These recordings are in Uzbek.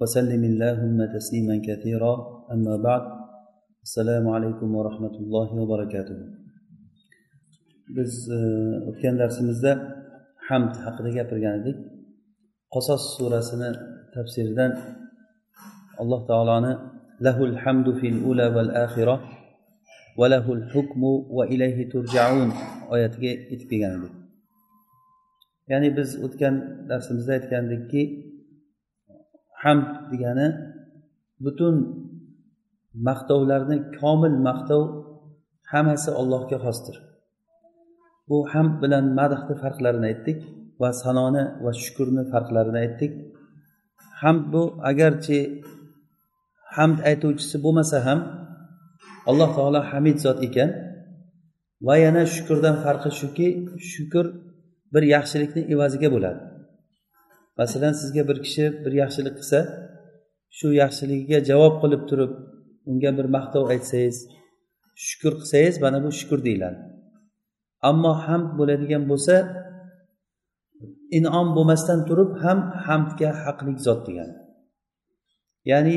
وسلم اللهم تسليما كثيرا أما بعد السلام عليكم ورحمة الله وبركاته biz o'tgan darsimizda hamd haqida gapirgan edik qosos surasini tafsiridan alloh taoloni lahul hamdu fil ula val axira va lahul hukmu va ilayhi turjaun oyatiga yetib kelgan edik ya'ni biz o'tgan darsimizda aytgandikki hamd degani butun maqtovlarni komil maqtov hammasi allohga xosdir. Bu hamd bilan madhni farqlarini aytdik va sanoni va shukurni farqlarini aytdik. Hamd bu agarchi hamd aytuvchisi bo'lmasa ham alloh taolo hamid zot ekan va yana shukurdan farqi shuki shukur bir yaxshilikni evaziga bo'ladi. Masalan sizga bir kishi bir yaxshilik qilsa shu yaxshiligiga javob qilib turib unga bir maqtov aytsangiz shukur qilsangiz mana bu shukur deyiladi. Ammo hamd bo'ladigan bo'lsa inom bo'lmasdan turib ham hamdga haqlik zot degani ya'ni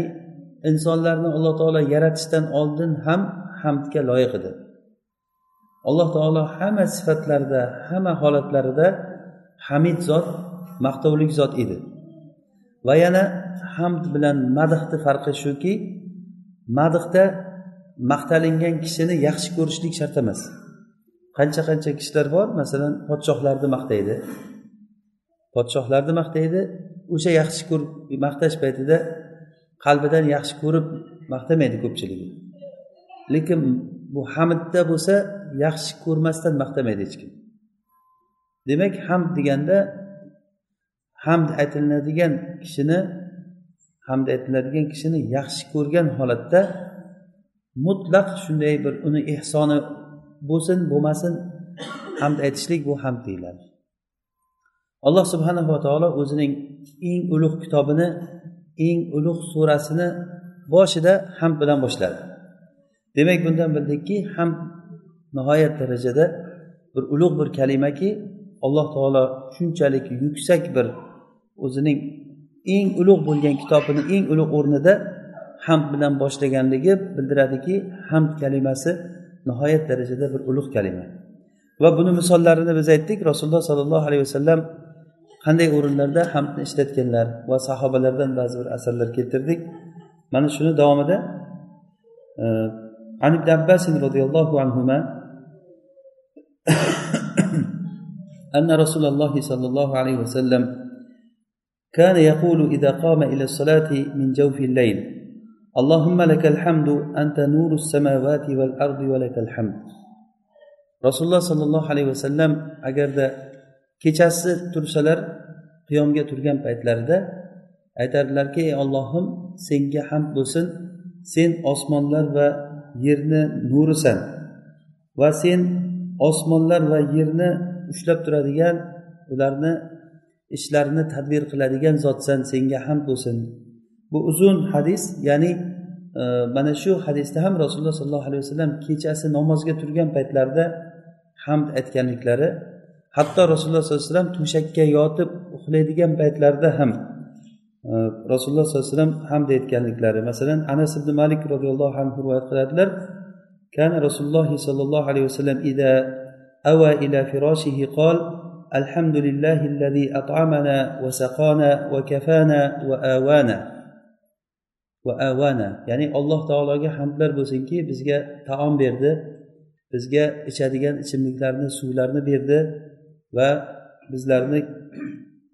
insonlarni alloh taolo yaratishdan oldin ham hamdga loyiq edi. Alloh taolo hamma sifatlarida hamma holatlarida hamid zot maqtovlik zot edi. Va yana hamd bilan madhni farqi shuki madhda maqtalingan kishini yaxshi ko'rishlik shart emas. Qancha qancha kishilar bor masalan podshohlarni maqtaydi. Podshohlarni maqtaydi o'sha yaxshi ko'rib maqtash paytida qalbidan yaxshi ko'rib maqtamaydi ko'pchiligi. Lekin bu hamdda bo'lsa yaxshi ko'rmasdan maqtamaydi hech kim. Demak hamd deganda hamd aytilinadigan kishini hamd aytiladigan kishini yaxshi ko'rgan holatda mutlaq shunday bir uni ehsoni bo'lsin bo'lmasin hamd aytishlik bu hamd deyiladi. Alloh subhanava taolo o'zining eng ulug' kitobini eng ulug' surasini boshida hamd bilan boshladi. Demak bundan bildikki hamd nihoyat darajada bir ulug' bir kalimaki alloh taolo shunchalik yuksak bir o'zining eng ulug' bo'lgan kitobini eng ulug' o'rnida hamd bilan boshlaganligi bildiradiki hamd kalimasi nihoyat darajada bir ulug' kalima va buni misollarini biz aytdik rasululloh sollallohu alayhi vasallam qanday o'rinlarda hamdni ishlatganlar va sahobalardan ba'zi bir asarlar keltirdik mana shuni davomida عن ابن عباس رضي الله عنهما أن رسول الله صلى الله عليه وسلم كان يقول إذا قام إلى الصلاة من جوف الليل اللهم لك الحمد أنت نور السماوات والأرض ولك الحمد رسول الله صلى الله عليه وسلم agarda kechasi tursalar qiyomga turgan paytlarida aytardilarki ey ollohim senga hamd bo'lsin sen osmonlar va yerni nurisan va sen osmonlar va yerni ushlab turadigan ularni ishlarini tadbir qiladigan zotsan senga hamd bo'lsin bu uzun hadis ya'ni e, mana shu hadisda ham rasululloh sollallohu alayhi vasallam kechasi namozga turgan paytlarida hamd aytganliklari hatto rasululloh sollallohu alayhi vasallam to'shakka yotib uxlaydigan paytlarida ham e, rasululloh sollallohu alayhi vasallam hamd aytganliklari masalan anas ibn malik roziyallohu anhu rivoyat qiladilar كان رسول الله صلى الله عليه وسلم إذا أوى إلى فراشه قال الحمد لله الذي أطعمنا وسقانا وكفانا وآوانا وآوانا ya'ni alloh taologa hamdlar bo'lsinki bizga taom berdi bizga ichadigan ichimliklarni suvlarni berdi va bizlarni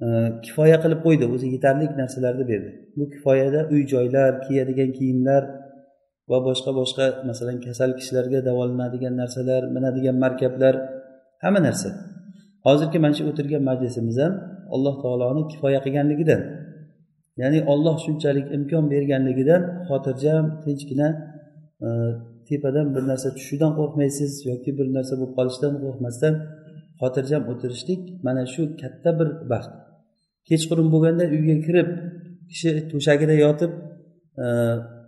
e, kifoya qilib qo'ydi o'zi yetarli narsalarni berdi bu kifoyada uy joylar kiyadigan kiyimlar va boshqa boshqa masalan kasal kishilarga davolanadigan narsalar minadigan markablar hamma narsa Hozirgi mana shu o'tirgan majlisimiz ham alloh taoloni kifoya qilganligidan ya'ni olloh shunchalik imkon berganligidan xotirjam tinchgina e, tepadan bir narsa tushishidan qo'rqmaysiz yoki bir narsa bo'lib qolishidan qo'rqmasdan xotirjam o'tirishlik mana shu katta bir baxt. Kechqurun bo'lganda uyga kirib kishi to'shagida yotib e,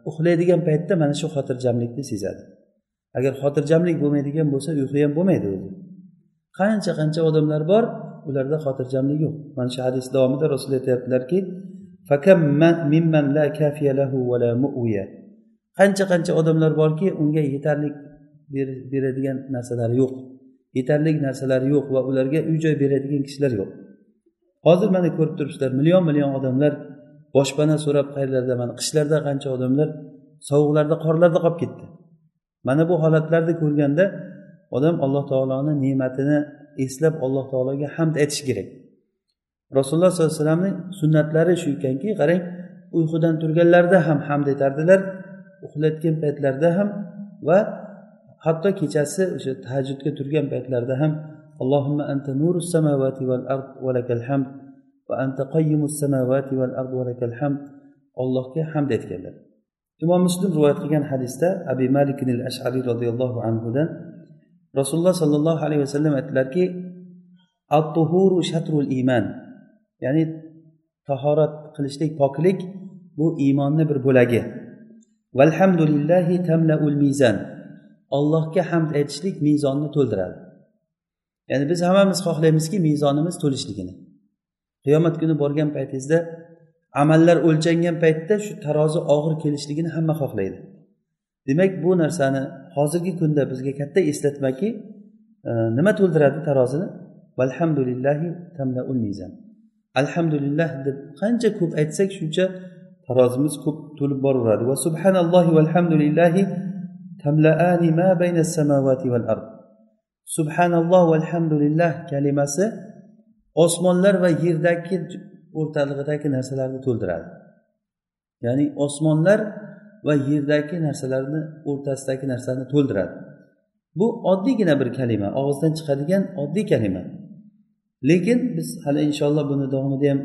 uxlaydigan paytda mana shu xotirjamlikni sezadi. Agar xotirjamlik bo'lmaydigan bo'lsa uyqu ham bo'lmaydi o'zi. Qancha qancha odamlar bor ularda xotirjamlik yo'q. Mana shu hadis davomida rasul aytyaptilarki qancha qancha odamlar borki unga yetarli beradigan narsalari yo'q. Yetarli narsalari yo'q va ularga uy joy beradigan kishilar yo'q. Hozir mana ko'rib turibsizlar million million odamlar boshpana so'rab qayerlarda mana qishlarda qancha odamlar sovuqlarda qorlarda qolib ketdi. Mana bu holatlarni ko'rganda odam alloh taoloni ne'matini eslab alloh taologa hamd aytishi kerak. Rasululloh sollallohu alayhi vasallamni sunnatlari shu ekanki qarang uyqudan turganlarida ham hamd aytardilar uxlayotgan paytlarida ham va hatto kechasi o'sha tahajjudga turgan paytlarida ham allohimma anta nuru samavati val ard va lakal hamd va anta qayyimus samavati val ard va lakal hamd allohga hamd aytganlar. Imom muslim rivoyat qilgan hadisda abi malik al ashariy roziyallohu anhudan rasululloh sollallohu alayhi vasallam aytdilarki at tuhuru shatrul iymon ya'ni tahorat qilishlik poklik bu iymonni bir bo'lagi. Valhamdulillahi tamlaul mizan. Allohga hamd aytishlik mezonni to'ldiradi. Ya'ni biz hammamiz xohlaymizki mezonimiz to'lishligini. Qiyomat kuni borgan paytingizda amallar o'lchangan paytda shu tarozi og'ir kelishligini hamma xohlaydi. Demak bu narsani hozirgi kunda bizga katta eslatmaki e, nima to'ldiradi tarozini? Valhamdulillahi tamlaul mizan. Alhamdulillah deb qancha ko'p aytsak shuncha tarozimiz ko'p to'lib boraveradi. Va subhanallohi valhamdulillahi tamlaani ma bayna samavati val ard. Subhanalloh valhamdulillah kalimasi osmonlar va yerdagi o'rtalig'idagi narsalarni to'ldiradi. Ya'ni osmonlar va yerdagi narsalarni o'rtasidagi narsani to'ldiradi. Bu oddiygina bir kalima og'izdan chiqadigan oddiy kalima. Lekin biz hali inshaalloh buni davomida ham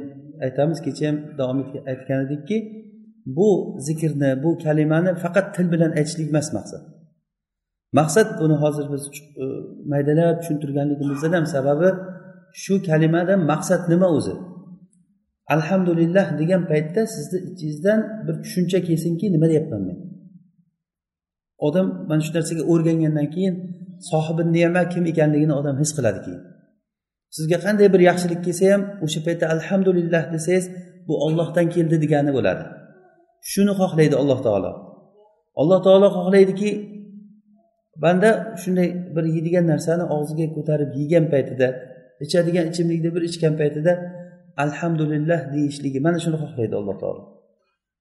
aytamiz kecha ham davom aytgan edikki bu zikrni bu kalimani faqat til bilan aytishlik emas maqsad. Maqsad buni hozir biz e, maydalab tushuntirganligimizdan ham sababi shu kalimadan maqsad nima o'zi? Alhamdulillah degan paytda sizni ichingizdan bir tushuncha kelsinki nima deyapman men? Odam mana shu narsaga o'rgangandan keyin sohibi ne'mat kim ekanligini odam his qiladi keyin. Sizga qanday bir yaxshilik kelsa ham o'sha paytda alhamdulillah desangiz bu ollohdan keldi degani bo'ladi. Shuni xohlaydi alloh taolo. Alloh taolo xohlaydiki banda shunday bir yeydigan narsani og'ziga ko'tarib yegan paytida ichadigan ichimlikni bir ichgan paytida alhamdulillah deyishligi mana shuni xohlaydi alloh taolo.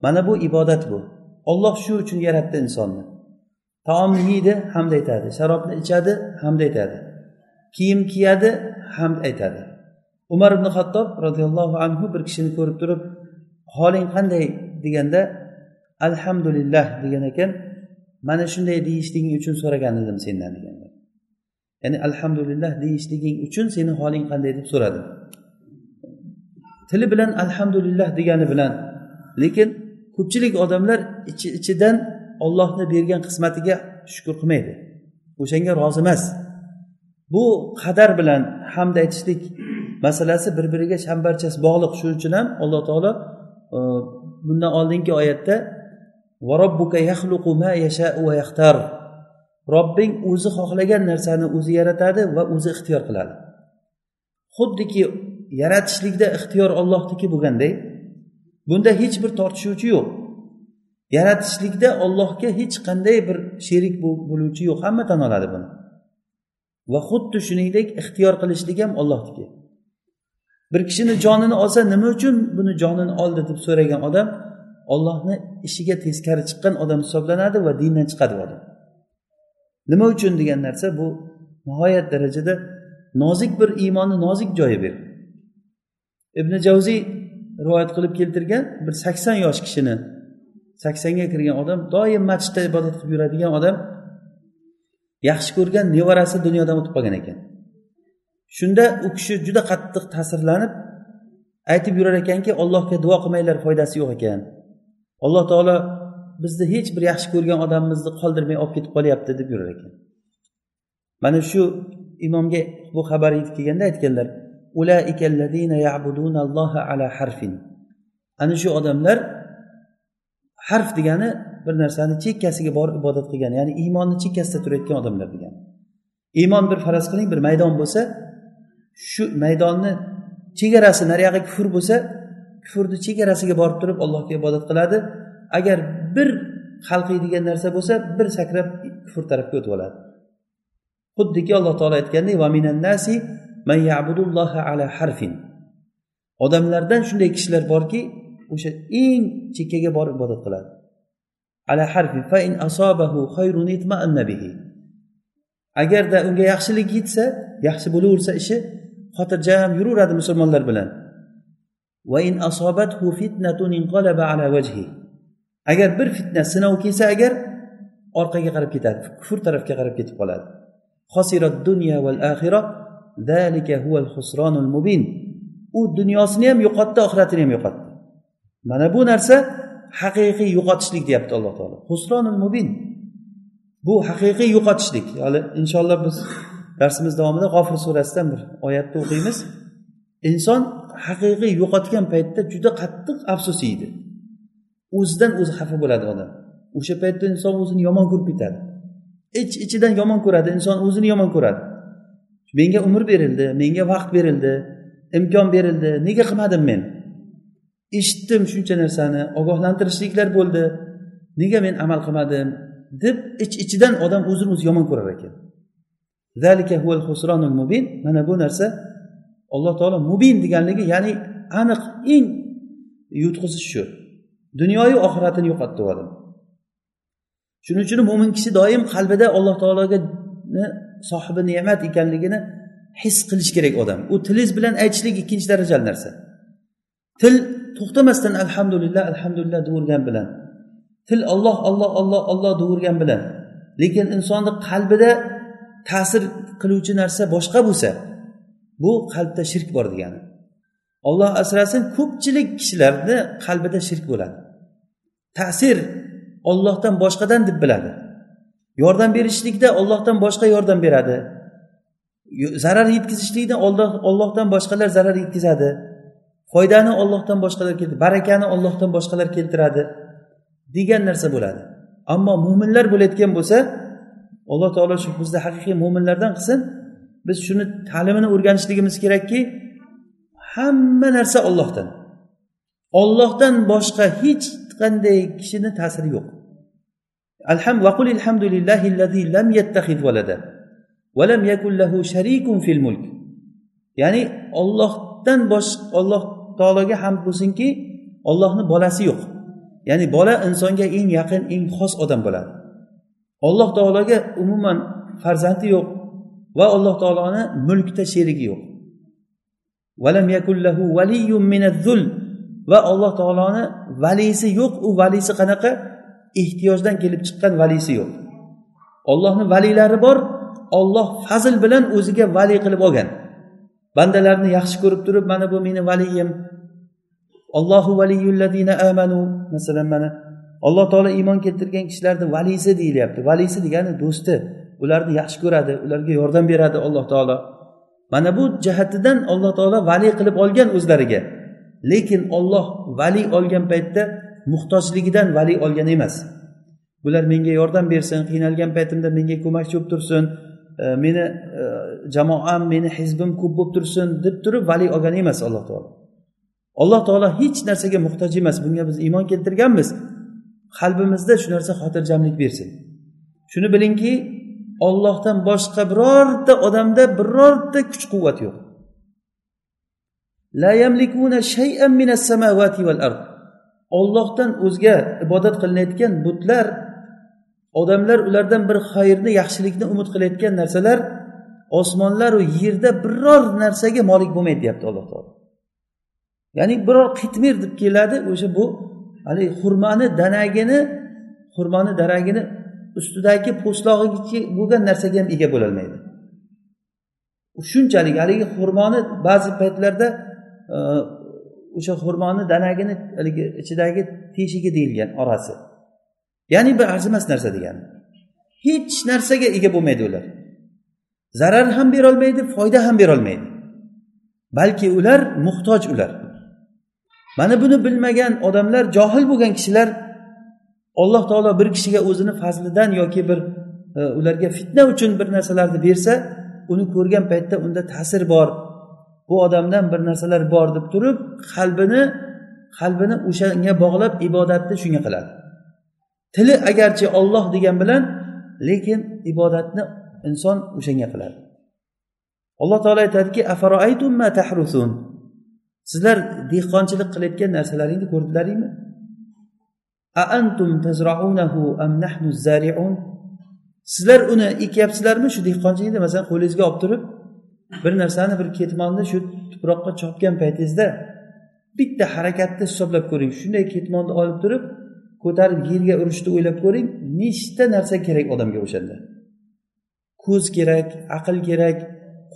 Mana bu ibodat bu. Olloh shu uchun yaratdi insonni. Taomni yeydi hamd aytadi. Sharobni ichadi hamd aytadi. Kiyim kiyadi hamd aytadi. Umar ibn xattob roziyallohu anhu bir kishini ko'rib turib holing qanday? deganda alhamdulillah degan ekan mana shunday deyishliging uchun so'ragan edim sendan degan ya'ni alhamdulillah deyishliging uchun seni holing qanday? deb so'radim. Tili bilan alhamdulillah degani bilan. Lekin ko'pchilik odamlar ichi ichidan ollohni bergan qismatiga shukur qilmaydi. O'shanga rozi emas. Bu qadar bilan hamd aytishlik masalasi bir biriga chambarchas bog'liq. Shuning uchun ham alloh taolo e, bundan oldingi oyatda robbing o'zi xohlagan narsani o'zi yaratadi va o'zi ixtiyor qiladi. Xuddiki yaratishlikda ixtiyor ollohniki bo'lganday bunda hech bir tortishuvchi yo'q. Yaratishlikda ollohga hech qanday bir sherik bo'luvchi yo'q hamma tan oladi buni. Va xuddi shuningdek ixtiyor qilishlik ham ollohniki bir kishini jonini olsa nima uchun buni jonini oldi deb so'ragan odam ollohni ishiga teskari chiqqan odam hisoblanadi va dindan chiqadi odam. Nima uchun degan narsa bu nihoyat darajada nozik bir iymonni nozik joyi bir ibn javziy rivoyat qilib keltirgan bir sakson yosh kishini saksonga kirgan odam doim masjidda ibodat qilib yuradigan odam yaxshi ko'rgan nevarasi dunyodan o'tib qolgan ekan. Shunda u kishi juda qattiq ta'sirlanib aytib yurar ekanki allohga duo qilmanglar foydasi yo'q ekan. Alloh taolo bizni hech bir yaxshi ko'rgan odamimizni qoldirmay olib ketib qolyapti deb yurar ekan. Mana shu imomga bu xabar yetib kelganda aytganlar ana shu odamlar harf degani bir narsani chekkasiga borib ibodat qilgan ya'ni iymonni chekkasida turayotgan odamlar degani. Iymon bir faraz qiling bir maydon bo'lsa shu maydonni chegarasi nariyog'i kufr bo'lsa kufrni chegarasiga borib turib allohga ibodat qiladi. Agar bir degan narsa bo'lsa bir sakrab kufr tarafga o'tib oladi. Xuddiki alloh taolo aytgandek ala harfin. Odamlardan shunday kishilar borki o'sha eng chekkaga borib ibodat qiladi. Ala harfin fa in asobahu khayrun itma'anna bihi. Agarda unga yaxshilik yetsa yaxshi bo'laversa ishi xotirjam yuraveradi musulmonlar bilan. Va in asobathu fitnatun inqalaba ala vajhi agar bir fitna sinov kelsa agar orqaga qarab ketadi kufr tarafga qarab ketib qoladi. Xosirat dunya val axira mubin. U dunyosini ham yo'qotdi oxiratini ham yo'qotdi. Mana bu narsa haqiqiy yo'qotishlik deyapti alloh taolo. Husronul mubin. Bu haqiqiy yo'qotishlik. Hali inshaalloh biz darsimiz davomida g'ofir surasidan bir oyatni o'qiymiz. Inson haqiqiy yo'qotgan paytda juda qattiq afsusiydi o'zidan o'zi xafa bo'ladi odam. O'sha paytda inson o'zini yomon ko'rib ketadi. Ich ichidan yomon ko'radi inson o'zini yomon ko'radi. Menga umr berildi menga vaqt berildi imkon berildi. Nega qilmadim men? Eshitdim shuncha narsani ogohlantirishliklar bo'ldi. Nega men amal qilmadim? deb ich ichidan odam o'zini o'zi yomon ko'rar ekan. Mubin. Mana bu narsa alloh taolo mubin deganligi ya'ni aniq eng yutqizish shu. Dunyoyu oxiratini yo'qotdi odam. Shuning uchun mo'min kishi doim qalbida alloh taologa sohibi ne'mat ekanligini his qilish kerak odam. U tilingiz bilan aytishlik ikkinchi darajali narsa. Til to'xtamasdan alhamdulillah alhamdulillah deyavergan bilan. Til olloh olloh olloh olloh deyavergan bilan. Lekin insonni qalbida ta'sir qiluvchi narsa boshqa bo'lsa bu qalbda shirk bor degani. Olloh asrasin ko'pchilik kishilarni qalbida shirk bo'ladi. Ta'sir ollohdan boshqadan deb biladi. Yordam berishlikda ollohdan boshqa yordam beradi. Zarar yetkazishlikda ollohdan boshqalar zarar yetkazadi. Foydani ollohdan boshqalar barakani ollohdan boshqalar keltiradi degan narsa bo'ladi. Ammo mo'minlar bo'layotgan bo'lsa alloh taolo shu bizni haqiqiy mo'minlardan qilsin. Biz shuni ta'limini o'rganishligimiz kerakki hamma narsa ollohdan ollohdan boshqa hech qanday kishini ta'siri yo'q. Ya'ni ollohdan bosh olloh taologa ham bo'lsinki ollohni bolasi yo'q. Ya'ni bola insonga eng yaqin eng xos odam bo'ladi. Alloh taologa umuman farzandi yo'q va alloh taoloni mulkda sherigi yo'q. Va alloh taoloni valisi yo'q u valisi qanaqa? Ehtiyojdan kelib chiqqan valisi yo'q. Ollohni valiylari bor olloh fazl bilan o'ziga vali qilib olgan. Bandalarni yaxshi ko'rib turib mana bu meni valiyim. Allohu valiyulladina amanu. Masalan mana alloh taolo iymon keltirgan kishilarni valisi deyilyapti. Valisi degani do'sti. Ularni yaxshi ko'radi ularga yordam beradi alloh taolo. Mana bu jihatidan alloh taolo vali qilib olgan o'zlariga. Lekin olloh vali olgan paytda muhtojligidan vali olgan emas. Bular menga yordam bersin qiynalgan paytimda menga ko'makchi bo'lib tursin e, meni e, jamoam meni hizbim ko'p bo'lib tursin deb turib vali olgan emas alloh taolo. Alloh taolo hech narsaga muhtoj emas bunga biz iymon keltirganmiz. Qalbimizda shu narsa xotirjamlik bersin. Shuni bilingki ollohdan boshqa birorta odamda birorta kuch quvvat yo'q. La yamlikuna shay'an minas samawati val ard. Ollohdan o'zga ibodat qilinayotgan butlar odamlar ulardan bir xayrni yaxshilikni umid qilayotgan narsalar osmonlaru yerda biror narsaga molik bo'lmaydi deyapti alloh taolo. Ya'ni biror qitmir deb keladi o'sha bu haligi xurmoni danagini xurmoni daragini ustidagi po'stlog'igacha bo'lgan narsaga ham ega bo'lolmaydi. Shunchalik haligi xurmoni ba'zi paytlarda e, o'sha xurmoni danagini haligi ichidagi teshigi deyilgan orasi. Ya'ni bir arzimas narsa degani hech narsaga ega bo'lmaydi ular. Zarar ham berolmaydi foyda ham berolmaydi. Balki ular muhtoj ular. Mana buni bilmagan odamlar johil bo'lgan kishilar alloh taolo bir kishiga o'zini fazlidan yoki bir e, ularga fitna uchun bir narsalarni bersa uni ko'rgan paytda unda ta'sir bor. Bu odamdan bir narsalar bor deb turib qalbini qalbini o'shanga bog'lab ibodatni shunga qiladi. Tili agarchi olloh degan bilan lekin ibodatni inson o'shanga qiladi. Alloh taolo aytadiki sizlar dehqonchilik qilayotgan narsalaringni ko'rdilaringmi sizlar uni ekyapsizlarmi shu dehqonchilikni masalan qo'lingizga olib turib? Bir narsani bir ketmonni shu tuproqqa chopgan paytingizda bitta harakatni hisoblab ko'ring. Shunday ketmonni olib turib ko'tarib yerga urishni o'ylab ko'ring nechta narsa kerak odamga o'shanda. Ko'z kerak aql kerak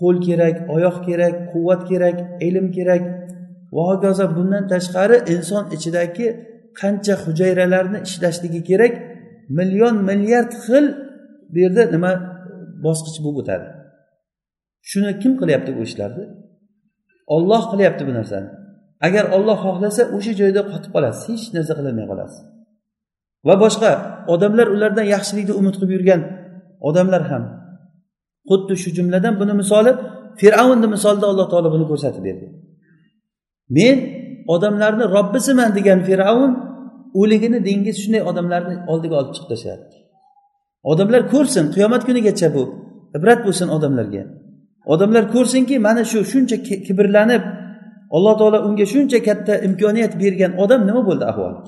qo'l kerak oyoq kerak quvvat kerak ilm kerak. Va hokazo bundan tashqari inson ichidagi qancha hujayralarni ishlashligi kerak million milliard xil bu yerda nima bosqich bo'lib o'tadi. Shuni kim qilyapti bu ishlarni? Olloh qilyapti bu narsani. Agar olloh xohlasa o'sha joyda qotib qolasiz hech narsa qilolmay qolasiz. Va boshqa odamlar ulardan yaxshilikni umid qilib yurgan odamlar ham xuddi shu jumladan buni misoli fir'avnni misolida alloh taolo buni ko'rsatib berdi. Men odamlarni robbisiman degan fir'avn o'ligini dengiz shunday odamlarni oldiga olib chiqib tashladi. Odamlar ko'rsin qiyomat kunigacha bu ibrat bo'lsin odamlarga. Odamlar ko'rsinki mana shu shuncha kibrlanib alloh taolo unga shuncha katta imkoniyat bergan odam nima bo'ldi ahvoli?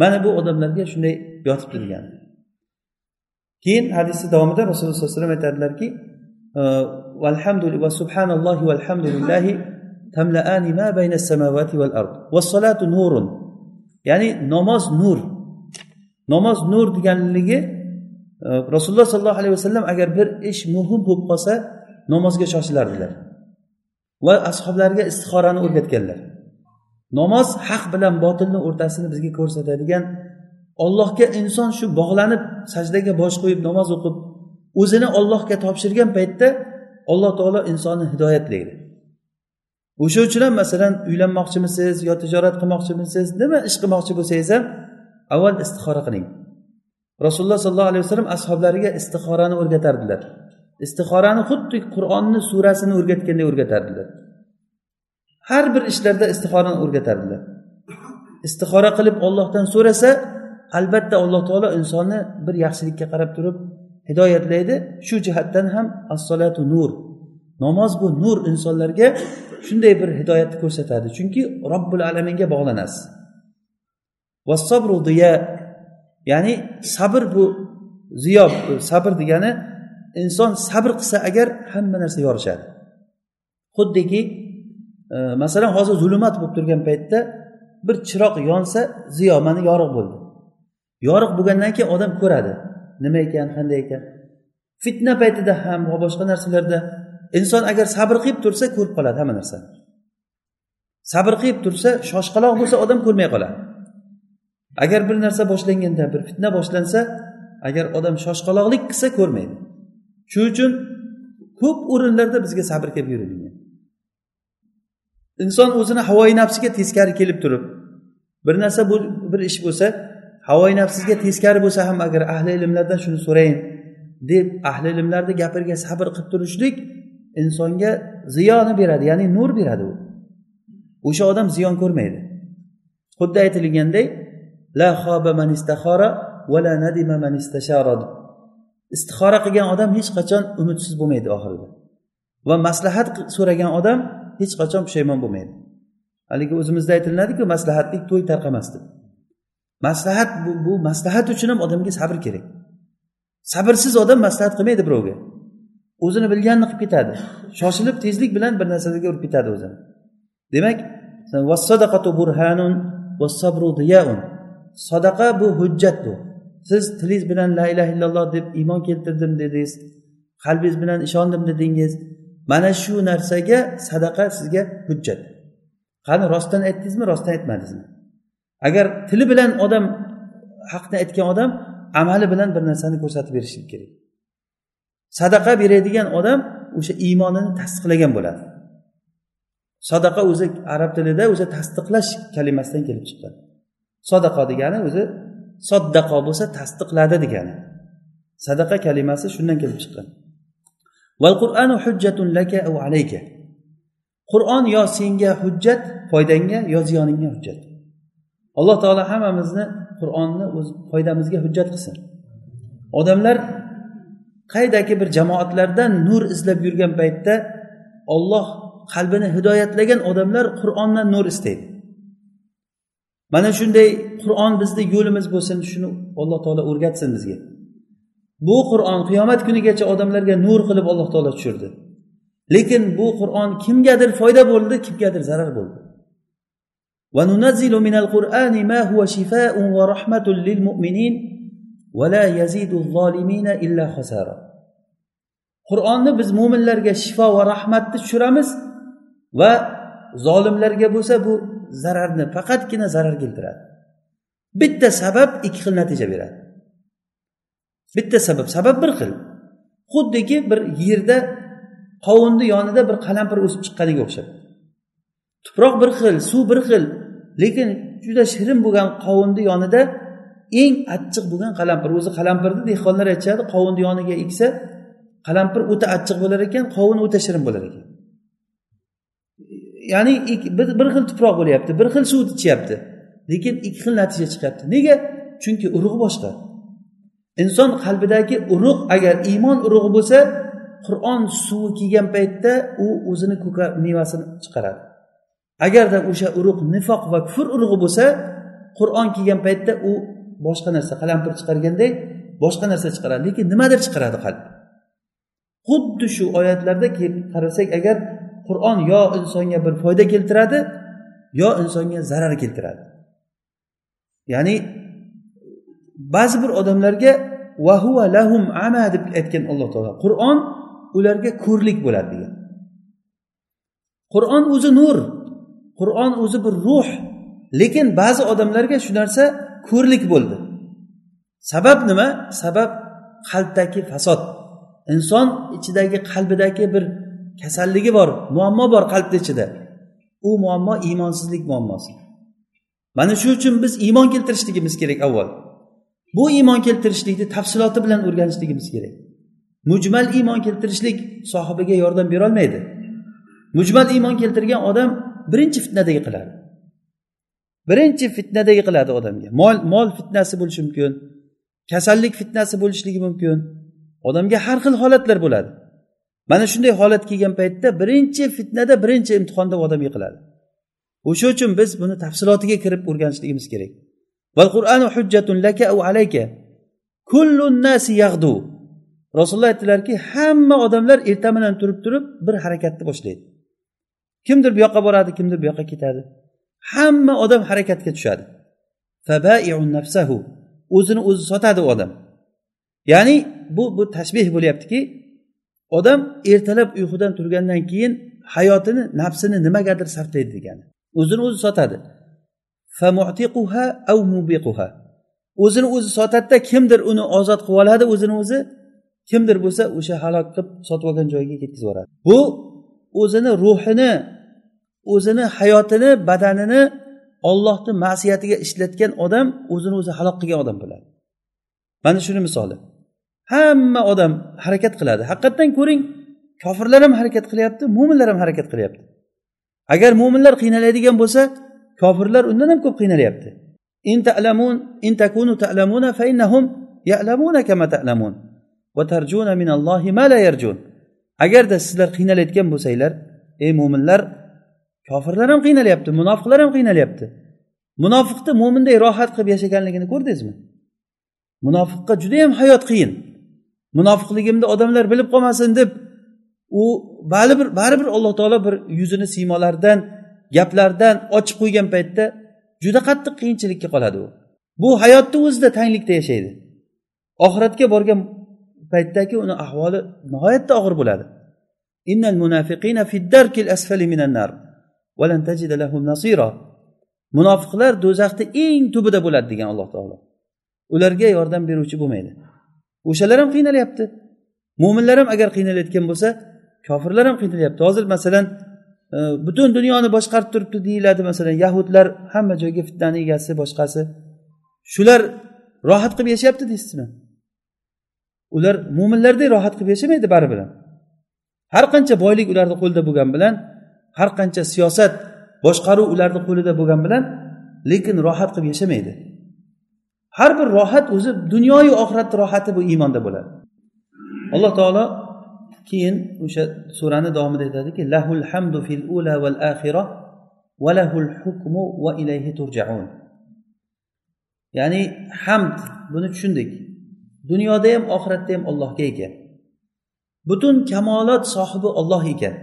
Mana bu odamlarga shunday yotibdi degan keyin hadisni davomida rasululloh sollallohu alayhi vasallam aytadilarki va subhanallohi valhamdulillahi tamlaani ma bayna samavati val ard vassalatu nurun. Ya'ni namoz nur. Namoz nur deganligi rasululloh sollallohu alayhi vasallam agar bir ish muhim bo'lib qolsa namozga shoshilardilar. Va ashoblarga istixorani o'rgatganlar. Namoz haq bilan botilni o'rtasini bizga ko'rsatadigan ollohga inson shu bog'lanib sajdaga bosh qo'yib namoz o'qib o'zini ollohga topshirgan paytda alloh taolo insonni hidoyatlaydi o'sha uchun ham masalan uylanmoqchimisiz yo tijorat qilmoqchimisiz nima ish qilmoqchi bo'lsangiz ham avval istixora qiling. Rasululloh sollallohu alayhi vasallam ashoblariga istixorani o'rgatardilar. Istixorani xuddi qur'onni surasini o'rgatganday o'rgatardilar har bir ishlarda istixorani o'rgatardilar istixora qilib ollohdan so'rasa albatta alloh taolo insonni bir yaxshilikka qarab turib hidoyatlaydi. Shu jihatdan ham assolatu nur. Namoz bu nur insonlarga shunday bir hidoyatni ko'rsatadi. Chunki robbil alaminga bog'lanasiz. Vassabru diya ya'ni sabr bu ziyo sabr degani inson sabr qilsa agar hamma narsa yorishadi. Xuddiki e, masalan hozir zulmat bo'lib turgan paytda bir chiroq yonsa ziyo mana yorug' bo'ldi. Yorug' bo'lgandan keyin odam ko'radi nima ekan qanday ekan. Fitna paytida ham va boshqa narsalarda inson agar sabr qilib tursa ko'rib qoladi hamma narsani. Sabr qilib tursa shoshqaloq bo'lsa odam ko'rmay qoladi. Agar bir narsa boshlanganda bir fitna boshlansa agar odam shoshqaloqlik qilsa ko'rmaydi. Shuning uchun ko'p o'rinlarda bizga sabr kelib yurilgan. Inson o'zini havoyi nafsiga teskari kelib turib bir narsa bir ish bo'lsa havoyi nafsizga teskari bo'lsa ham agar ahli ilmlardan shuni so'rayin deb ahli ilmlarni gapiriga sabr qilib turishlik insonga ziyoni beradi ya'ni nur beradi u. O'sha odam ziyon ko'rmaydi. Xuddi aytilganday la xoba man istaxora va la nadima man istashara. Istixora qilgan odam hech qachon umidsiz bo'lmaydi oxirida. Va maslahat so'ragan odam hech qachon pushaymon bo'lmaydi. Haligi o'zimizda aytilinadiku maslahatlik to'y tarqamas deb maslahat bu, bu maslahat uchun ham odamga sabr kerak. Sabrsiz odam maslahat qilmaydi birovga. O'zini bilganini qilib ketadi. Shoshilib tezlik bilan bir narsalarga urib ketadi o'zini. Demak sadaqa bu hujjat bu siz tilingiz bilan la ilaha illalloh deb iymon keltirdim dedingiz qalbingiz bilan ishondim dedingiz mana shu narsaga sadaqa sizga hujjat. Qani rostdan aytdingizmi rostdan aytmadingizmi? Agar tili bilan odam haqni aytgan odam amali bilan bir narsani ko'rsatib berishi kerak. Sadaqa beradigan odam o'sha iymonini tasdiqlagan bo'ladi. Sadaqa o'zi arab tilida o'zi tasdiqlash kalimasidan kelib chiqqan. Sadaqa degani o'zi soddaqo bo'lsa tasdiqladi degani. Sadaqa kalimasi shundan kelib chiqqan. Val qur'anu hujjatun laka au alayka. Qur'on yo senga hujjat foydangga yo ziyoningga hujjat. Alloh taolo hammamizni qur'onni o'z foydamizga hujjat qilsin. Odamlar qaydaki bir jamoatlardan nur izlab yurgan paytda olloh qalbini hidoyatlagan odamlar qur'ondan nur istaydi. mana shunday qur'on bizni yo'limiz bo'lsin shuni alloh taolo o'rgatsin bizga bu qur'on qiyomat kunigacha odamlarga nur qilib alloh taolo tushirdi lekin bu qur'on kimgadir foyda bo'ldi kimgadir zarar bo'ldi وننزل من القرآن ما هو شفاء ورحمة للمؤمنين ولا يزيد الظالمين إلا خسارة qur'onni biz mo'minlarga shifo va rahmatni tushiramiz va zolimlarga bo'lsa bu zararni faqatgina zarar keltiradi. Bitta sabab ikki xil natija beradi. Bitta sabab sabab bir xil. Xuddiki bir yerda qovunni yonida bir qalampir o'sib chiqqaniga o'xshab. Tuproq bir xil suv bir xil lekin juda shirin bo'lgan qovunni yonida eng achchiq bo'lgan qalampir. O'zi qalampirni dehqonlar aytishadi qovunni yoniga eksa qalampir o'ta achchiq bo'lar ekan qovun o'ta shirin bo'lar ekan. Ya'ni bir xil tuproq bo'lyapti bir xil suvni ichyapti. Lekin ikki xil natija chiqyapti. Nega? Chunki urug'i boshqa. Inson qalbidagi urug' agar iymon urug'i bo'lsa qur'on suvi kelgan paytda u o'zini ko'ka mevasini chiqaradi. Agarda o'sha urug' nifoq va kufr urug'i bo'lsa qur'on kelgan paytda u boshqa narsa qalampir chiqarganday boshqa narsa chiqaradi. Lekin nimadir chiqaradi qalb. Xuddi shu oyatlarda kelib qarasak agar qur'on yo insonga bir foyda keltiradi yo insonga zarar keltiradi. Ya'ni ba'zi bir odamlarga vahuva lahum ama deb aytgan alloh taolo qur'on ularga ko'rlik bo'ladi degan. Qur'on o'zi nur qur'on o'zi bir ruh lekin ba'zi odamlarga shu narsa ko'rlik bo'ldi. Sabab nima? Sabab qalbdagi fasod. Inson ichidagi qalbidagi bir kasalligi bor muammo bor qalbni ichida. U muammo iymonsizlik muammosi. Mana shu uchun biz iymon keltirishligimiz kerak avval. Bu iymon keltirishlikni tafsiloti bilan o'rganishligimiz kerak. Mujmal iymon keltirishlik sohibiga yordam berolmaydi. Mujmal iymon keltirgan odam birinchi fitnada yiqiladi birinchi fitnada yiqiladi odamga. Mol mol fitnasi bo'lishi mumkin kasallik fitnasi bo'lishligi mumkin. Odamga har xil holatlar bo'ladi. Mana shunday holat kelgan paytda birinchi fitnada birinchi imtihonda odam yiqiladi. O'sha uchun biz buni tafsilotiga kirib o'rganishligimiz kerak. Rasululloh aytdilarki hamma odamlar ertamidan turib turib bir harakatni boshlaydi. Kimdir bu yoqqa boradi kimdir bu yoqqa ketadi. Hamma odam harakatga tushadi. O'zini o'zi sotadi odam. Ya'ni bu bu tashbeh bo'lyaptiki odam ertalab uyqudan turgandan keyin hayotini nafsini nimagadir sarflaydi degani. O'zini o'zi sotadi. O'zini o'zi sotadida kimdir uni ozod qilib oladi o'zini o'zi kimdir bo'lsa o'sha halok qilib sotib olgan joyiga ketkazib yuboradi. Bu o'zini ruhini o'zini hayotini badanini ollohni ma'siyatiga ishlatgan odam o'zini o'zi halok qilgan odam bo'ladi. Mana shuni misoli. Hamma odam harakat qiladi. Haqiqatdan ko'ring kofirlar ham harakat qilyapti mo'minlar ham harakat qilyapti. Agar mo'minlar qiynaladigan bo'lsa kofirlar undan ham ko'p qiynalyapti. In ta'lamun in takunu ta'lamuna fa innahum ya'lamuna kama ta'lamun va tarjuna minallohi ma la yarjun. Agarda sizlar qiynalayotgan bo'lsanglar ey mo'minlar kofirlar ham qiynalyapti munofiqlar ham qiynalyapti. Munofiqni mo'minday rohat qilib yashaganligini ko'rdingizmi? Munofiqqa judayam hayot qiyin. Munofiqligimni odamlar bilib qolmasin deb u baribir baribir alloh taolo bir yuzini siymolardan gaplardan ochib qo'ygan paytda juda qattiq qiyinchilikka qoladi u. Bu hayotni o'zida tanglikda yashaydi. Oxiratga borgan paytdagi uni ahvoli nihoyatda og'ir bo'ladi. Innal munafiqina asfali minan nar munofiqlar do'zaxni eng tubida bo'ladi degan alloh taolo. Ularga yordam beruvchi bo'lmaydi. O'shalar ham qiynalyapti. Mo'minlar ham agar qiynalayotgan bo'lsa kofirlar ham qiynalyapti. Hozir masalan e, butun dunyoni boshqarib turibdi deyiladi masalan yahudlar hamma joyga fitnani egasi boshqasi. Shular rohat qilib yashayapti deysizmi? Ular mo'minlardek rohat qilib yashamaydi baribir ham. Har qancha boylik ularni qo'lida bo'lgan bilan har qancha siyosat boshqaruv ularni qo'lida bo'lgan bilan lekin rohat qilib yashamaydi. Har bir rohat o'zi dunyoyu oxiratni rohati bu iymonda bo'ladi. Alloh taolo keyin o'sha surani davomida aytadiki lahul hamdu fil ula val axira va lahul hukmu va ilayhi turjaun. Ya'ni hamd buni tushundik. Dunyoda ham oxiratda ham allohga ekan butun kamolot sohibi olloh ekan.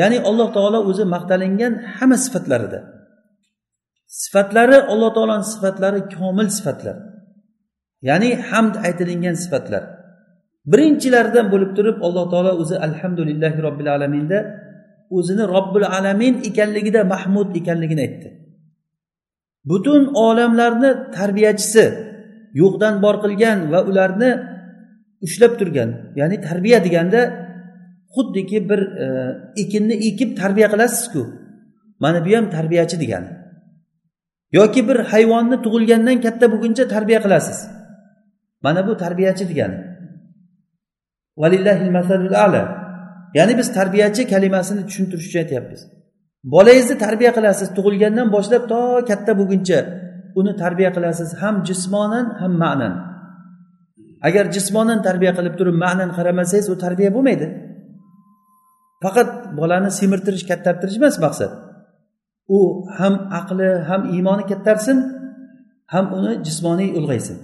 Ya'ni alloh taolo o'zi maqtalingan hamma sifatlarida sifatlari alloh taoloni sifatlari komil sifatlar. Ya'ni hamd aytilingan sifatlar. Birinchilaridan bo'lib turib alloh taolo o'zi alhamdulillahi robbil alaminda o'zini robbil alamin ekanligida mahmud ekanligini aytdi. Butun olamlarni tarbiyachisi yo'qdan bor qilgan va ularni ushlab turgan ya'ni tarbiya deganda xuddiki bir e, ekinni ekib tarbiya qilasizku. Mana bu ham tarbiyachi degani. Yoki bir hayvonni tug'ilgandan katta bo'lguncha tarbiya qilasiz. Mana bu tarbiyachi degani. Ala. Ya'ni biz tarbiyachi kalimasini tushuntirish uchun aytyapmiz. Bolangizni tarbiya qilasiz tug'ilgandan boshlab to katta bo'lguncha uni tarbiya qilasiz ham jismonan ham ma'nan. Agar jismonan tarbiya qilib turib ma'nan qaramasangiz u tarbiya bo'lmaydi. Faqat bolani semirtirish kattartirish emas maqsad. U ham aqli ham iymoni kattarsin ham uni jismoniy ulg'aysin.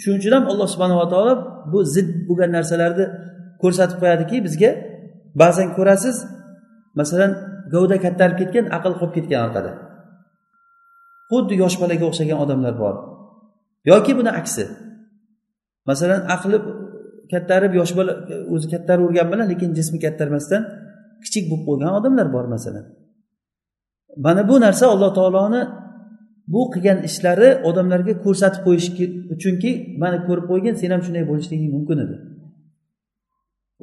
Shuning uchun ham alloh subhanava taolo bu zid bo'lgan narsalarni ko'rsatib qo'yadiki bizga ba'zan ko'rasiz masalan gavda kattarib ketgan aql qolib ketgan orqada. Xuddi yosh bolaga o'xshagan odamlar bor. Yoki buni aksi. Masalan aqli kattarib yosh bola o'zi kattaravergan bilan lekin jismi kattarmasdan kichik bo'lib qolgan odamlar bor masalan. Mana bu narsa alloh taoloni bu qilgan ishlari odamlarga ko'rsatib qo'yish uchunki mana ko'rib qo'ygin sen ham shunday bo'lishliging mumkin edi.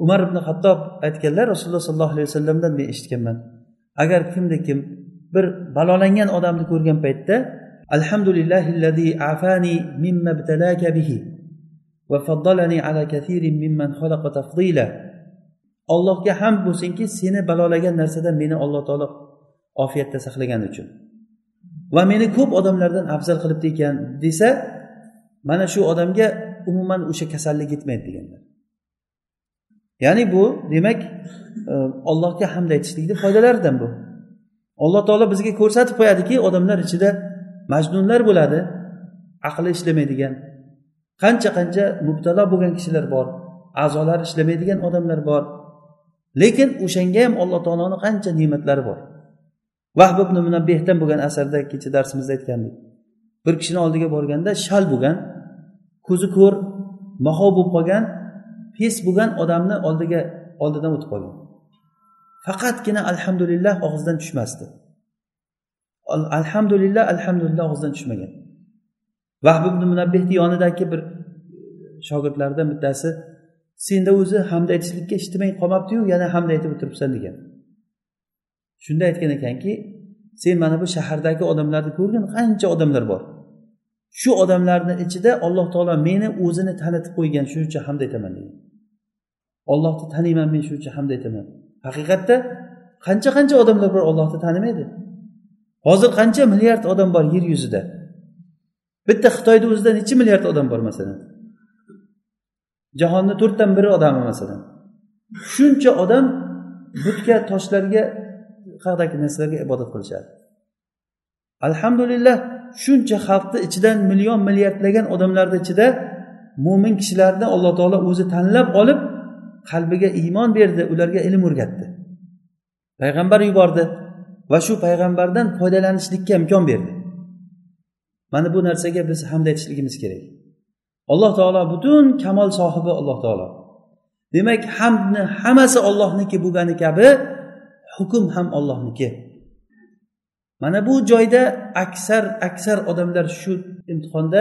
Umar ibn hattob aytganlar rasululloh sollallohu alayhi vasallamdan men eshitganman. Agar kimda kim bir balolangan odamni ko'rgan paytda alhamdulillahi afani mimma bihi va faddalani ala kathirin mimman xalaqa tafdila. Allohga hamd bo'lsinki seni balolagan narsadan meni alloh taolo ofiyatda saqlagani uchun. Va meni ko'p odamlardan afzal qilibdi ekan desa mana shu odamga umuman o'sha kasallik yetmaydi deganlar ya'ni bu demak e, allohga hamd aytishlikni foydalaridan bu. Alloh taolo bizga ko'rsatib qo'yadiki odamlar ichida majnunlar bo'ladi aqli ishlamaydigan qancha qancha mubtalo bo'lgan kishilar bor a'zolari ishlamaydigan odamlar bor. Lekin o'shanga ham alloh taoloni qancha ne'matlari bor. Vahb ibn munabbehdan bo'lgan asarda kecha darsimizda aytgandik. Bir kishini oldiga borganda shal bo'lgan ko'zi ko'r maho bo'lib qolgan pes bo'lgan odamni oldiga oldidan o'tib qolgan. Faqatgina alhamdulillah og'zidan tushmasdi. Alhamdulillah alhamdulillah og'zidan tushmagan. Vahb ibn munabbehni yonidagi bir e, shogirdlaridan bittasi senda o'zi hamd aytishlikka ishtimang qolmabdiyu yana hamd aytib o'tiribsan degan. Shunda aytgan ekanki sen mana bu shahardagi odamlarni ko'rgin qancha odamlar bor. Shu odamlarni ichida alloh taolo meni o'zini tanitib qo'ygan shuning uchun hamd aytaman degan ollohni taniyman men shuning uchun hamd aytaman. Haqiqatda qancha qancha odamlar bor ollohni tanimaydi? Hozir qancha milliard odam bor yer yuzida? Bitta xitoyni o'zida necha milliard odam bor masalan? Jahonni to'rtdan biri odami masalan? Shuncha odam butga toshlarga haqidagi narsalarga ibodat qilishadi. Alhamdulillah shuncha xalqni ichidan million milliardlagan odamlarni ichida mo'min kishilarni alloh taolo o'zi tanlab olib qalbiga iymon berdi ularga ilm o'rgatdi. Payg'ambar yubordi va shu payg'ambardan foydalanishlikka imkon berdi. Mana bu narsaga biz hamd aytishligimiz kerak. Alloh taolo butun kamol sohibi alloh taolo. Demak hamdni hammasi ollohniki bo'lgani kabi hukm ham ollohniki mana bu joyda aksar aksar odamlar shu imtihonda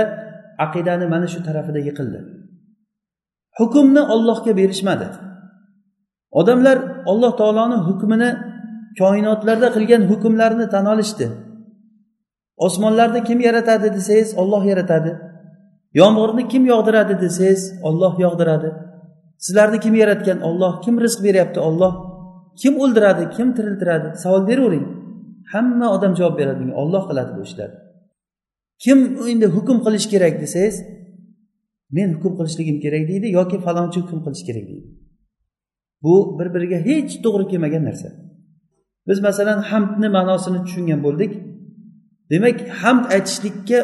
aqidani mana shu tarafida yiqildi. Hukmni ollohga berishmadi. Odamlar alloh taoloni hukmini koinotlarda qilgan hukmlarini tan olishdi. Osmonlarni kim yaratadi desangiz olloh yaratadi. Yomg'irni kim yog'diradi desangiz olloh yog'diradi. Sizlarni kim yaratgan? Olloh kim rizq beryapti? Olloh kim o'ldiradi kim tiriltiradi? Savol beravering. Hamma odam javob beradi bunga. Olloh qiladi bu ishlarni kim endi hukm qilish kerak desangiz men hukm qilishligim kerak deydi yoki falonchi hukm qilish kerak deydi. Bu bir biriga hech to'g'ri kelmagan narsa. Biz masalan hamdni ma'nosini tushungan bo'ldik. Demak hamd aytishlikka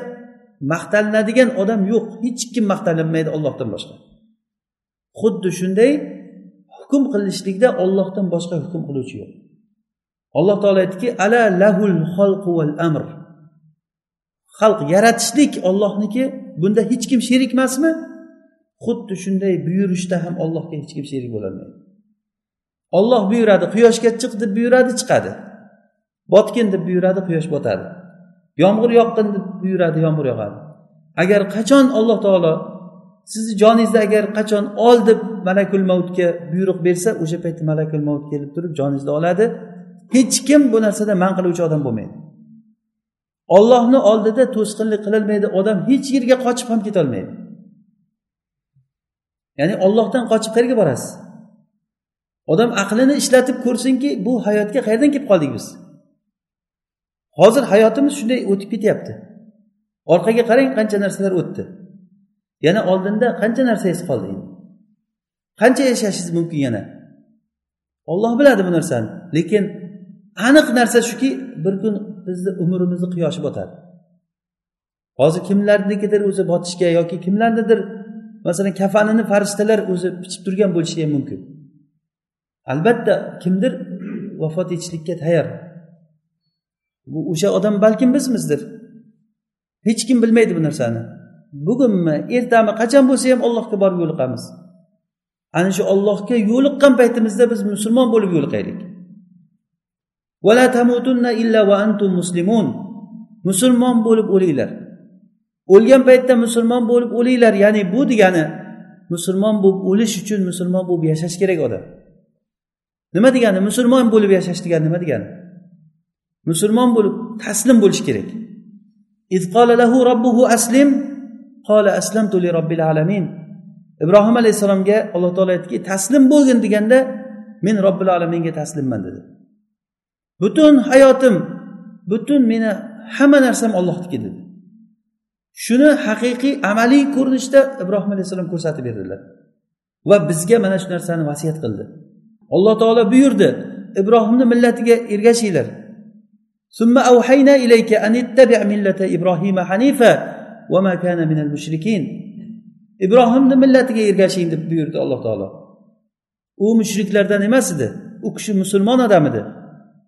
maqtalinadigan odam yo'q. Hech kim maqtalinmaydi ollohdan boshqa. Xuddi shunday hukm qilishlikda ollohdan boshqa hukm qiluvchi yo'q. Alloh taolo aytdiki ala lahul xalqu val amr. Xalq yaratishlik ollohniki bunda hech kim sherik emasmi? Xuddi shunday buyurishda ham allohga hech kim sherik bo'lolmaydi. Olloh buyuradi quyoshga chiq deb buyuradi chiqadi. Botgin deb buyuradi quyosh botadi. Yomg'ir yoqqin deb buyuradi yomg'ir yog'adi. Agar qachon alloh taolo sizni joningizda agar qachon ol deb malakul mavtga buyruq bersa o'sha paytda malakul mavt kelib turib joningizni oladi. Hech kim bu narsada man qiluvchi odam bo'lmaydi. Ollohni oldida to'sqinlik qilolmaydi odam hech yerga qochib ham ketolmaydi. Ya'ni ollohdan qochib qayerga borasiz? Odam aqlini ishlatib ko'rsinki bu hayotga qayerdan kelib qoldik biz? Hozir hayotimiz shunday o'tib ketyapti. Orqaga qarang qancha narsalar o'tdi. Yana oldinda qancha narsangiz qoldi endi? Qancha yashashingiz mumkin yana? Olloh biladi bu narsani lekin aniq narsa shuki bir kun bizni umrimizni quyoshi botadi. Hozir kimlarnikidir o'zi botishga yoki kimlarnidir masalan kafanini farishtalar o'zi bichib turgan bo'lishi ham mumkin. Albatta kimdir vafot etishlikka tayyor. Bu o'sha odam balkim bizmizdir. Hech kim bilmaydi bu narsani. Bugunmi? Ertami? Qachon bo'lsa ham allohga borib yo'liqamiz. Ana shu ollohga yo'liqqan paytimizda biz musulmon bo'lib yo'liqaylik. Musulmon bo'lib o'linglar. O'lgan paytda musulmon bo'lib o'linglar. Ya'ni bu degani musulmon bo'lib o'lish uchun musulmon bo'lib yashash kerak odam. Nima degani? Musulmon bo'lib yashash degani nima degani? Musulmon bo'lib taslim bo'lish kerak. Aslim. qola aslamtu li robbil alamin. Ibrohim alayhissalomga alloh taolo aytdiki taslim bo'lgin deganda men robbil alaminga taslimman dedi. Butun hayotim butun meni hamma narsam ollohniki dedi. Shuni haqiqiy amaliy ko'rinishda ibrohim alayhissalom ko'rsatib berdilar. Va bizga mana shu narsani vasiyat qildi. Alloh taolo buyurdi ibrohimni millatiga ergashinglar. Ilayka an ittabi millata ibrohima hanifa. ibrohimni millatiga ergashing deb buyurdi alloh taolo. U mushriklardan emas edi. U kishi musulmon odam edi.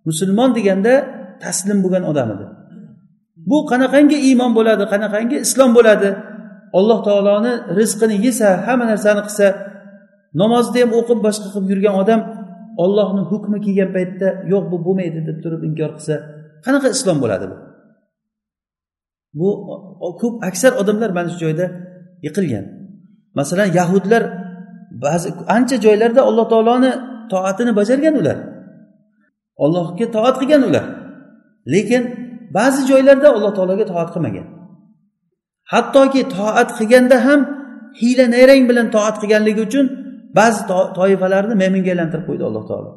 Musulmon deganda taslim bo'lgan odam edi. Bu qanaqangi iymon bo'ladi qanaqangi islom bo'ladi? Alloh taoloni rizqini yesa hamma narsani qilsa namozni ham o'qib boshqa qilib yurgan odam ollohni hukmi kelgan paytda yo'q bu bo'lmaydi deb turib inkor qilsa qanaqa islom bo'ladi bu? Bu ko'p aksar odamlar mana shu joyda yiqilgan. Masalan yahudlar ba'zi ancha joylarda alloh taoloni toatini bajargan ular. Ollohga toat qilgan ular. Lekin ba'zi joylarda alloh taologa toat qilmagan. Hattoki toat qilganda ham hiyla nayrang bilan toat qilganligi uchun ba'zi toifalarni mo'minga aylantirib qo'ydi alloh taolo.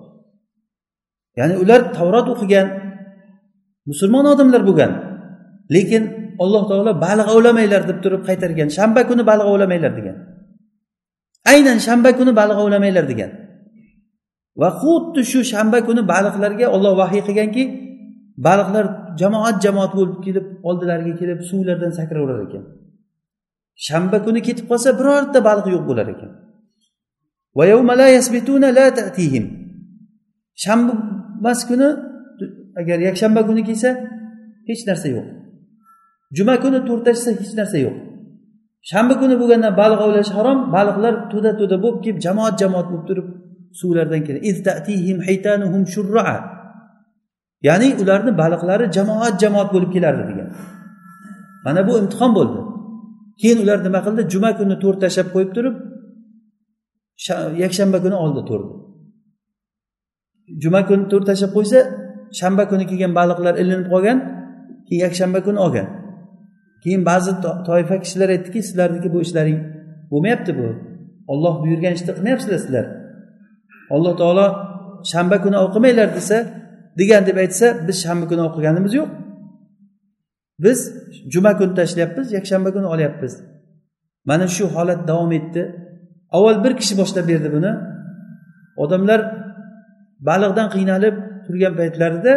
Ya'ni ular tavrot o'qigan musulmon odamlar bo'lgan. Lekin alloh taolo baliq ovlamanglar deb turib qaytargan. Shanba kuni baliq ovlamanglar degan. Aynan shanba kuni baliq ovlamanglar degan. Va xuddi shu shanba kuni baliqlarga olloh vahiy qilganki baliqlar jamoat jamoat bo'lib kelib oldilariga kelib suvlardan sakraverar ekan. Shanba kuni ketib qolsa birorta baliq yo'q bo'lar ekan. Shanba emas kuni agar yakshanba kuni kelsa hech narsa yo'q. Juma kuni to'rtashsa hech narsa yo'q. Shanba kuni bo'lganda baliq ovlash harom baliqlar to'da to'da bo'lib kelib jamoat jamoat bo'lib turib suvlardan keladi. Ya'ni ularni baliqlari jamoat jamoat bo'lib kelardi degan. Mana bu imtihon bo'ldi. Keyin ular nima qildi? Juma kuni to'r tashlab qo'yib turib yakshanba kuni oldi to'rni juma kuni to'r tashlab qo'ysa shanba kuni kelgan baliqlar ilinib qolgan keyin yakshanba kuni olgan. Keyin ba'zi toifa kishilar aytdiki sizlarniki bu ishlaring bo'lmayapti bu. Olloh buyurgan ishni qilmayapsizlar sizlar. Alloh taolo shanba kuni o'qimanglar desa degan deb aytsa biz shanba kuni o'qiganimiz yo'q. Biz juma kuni tashlayapmiz yakshanba kuni olyapmiz. Mana shu holat davom etdi. Avval bir kishi boshlab berdi buni. Odamlar baliqdan qiynalib turgan paytlarida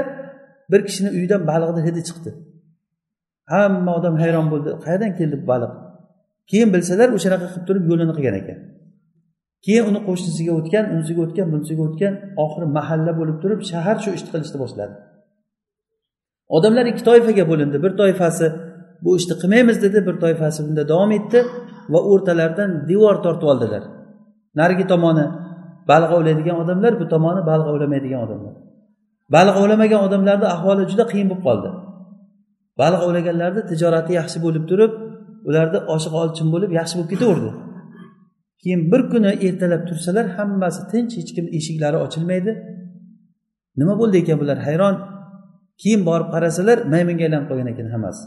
bir kishini uyidan baliqni hidi chiqdi. Hamma odam hayron bo'ldi. Qayerdan keldi bu baliq? Keyin bilsalar o'shanaqa qilib turib yo'lini qilgan ekan. Keyin uni qo'shnisiga o'tgan unisiga o'tgan bunisiga o'tgan oxiri mahalla bo'lib turib shahar shu ishni qilishni boshladi. Odamlar ikki toifaga bo'lindi. Bir toifasi bu ishni qilmaymiz dedi bir toifasi bunda davom etdi va o'rtalaridan devor tortib oldilar. Narigi tomoni baliq ovlaydigan odamlar bu tomoni baliq ovlamaydigan odamlar. Baliq ovlamagan odamlarni ahvoli juda qiyin bo'lib qoldi. Baliq ovlaganlarni tijorati yaxshi bo'lib turib ularni oshiq olchin bo'lib yaxshi bo'lib ketaverdi. Keyin bir kuni ertalab tursalar hammasi tinch hech kim eshiklari ochilmaydi. Nima bo'ldi ekan bular? Hayron. Keyin borib qarasalar maymunga aylanib qolgan ekan hammasi.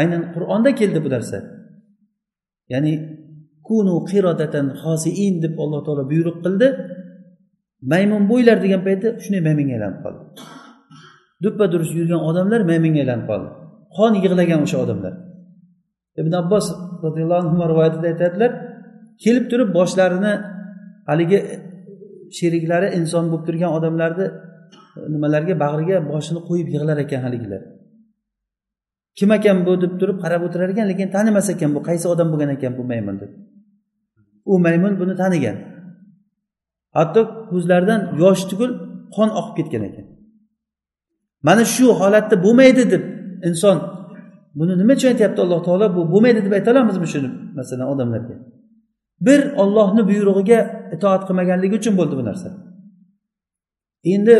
Aynan qur'onda keldi bu narsa ya'ni kunu qirodatan hosiin deb alloh taolo buyruq qildi. Maymun bo'ylar degan paytda shunday maymunga aylanib qoldi. Duppa durust yurgan odamlar maymunga aylanib qoldi. Qon yig'lagan o'sha odamlar. Ibn abbos roziyallohu anhu rivoyatida aytadilar kelib turib boshlarini haligi sheriklari inson bo'lib turgan odamlarni e, nimalarga bag'riga boshini qo'yib yig'lar ekan haligilar. Kim ekan bu deb turib qarab o'tirar ekan lekin tanimas ekan bu qaysi odam bo'lgan ekan bu maymun deb. U maymun buni tanigan. Hatto ko'zlaridan yosh tugul qon oqib ketgan ekan. Mana shu holatda bo'lmaydi deb inson buni nima uchun aytyapti alloh taolo? Bu bo'lmaydi deb ayta olamizmi shuni masalan odamlarga? Bir ollohni buyrug'iga itoat qilmaganligi uchun bo'ldi bu narsa. Endi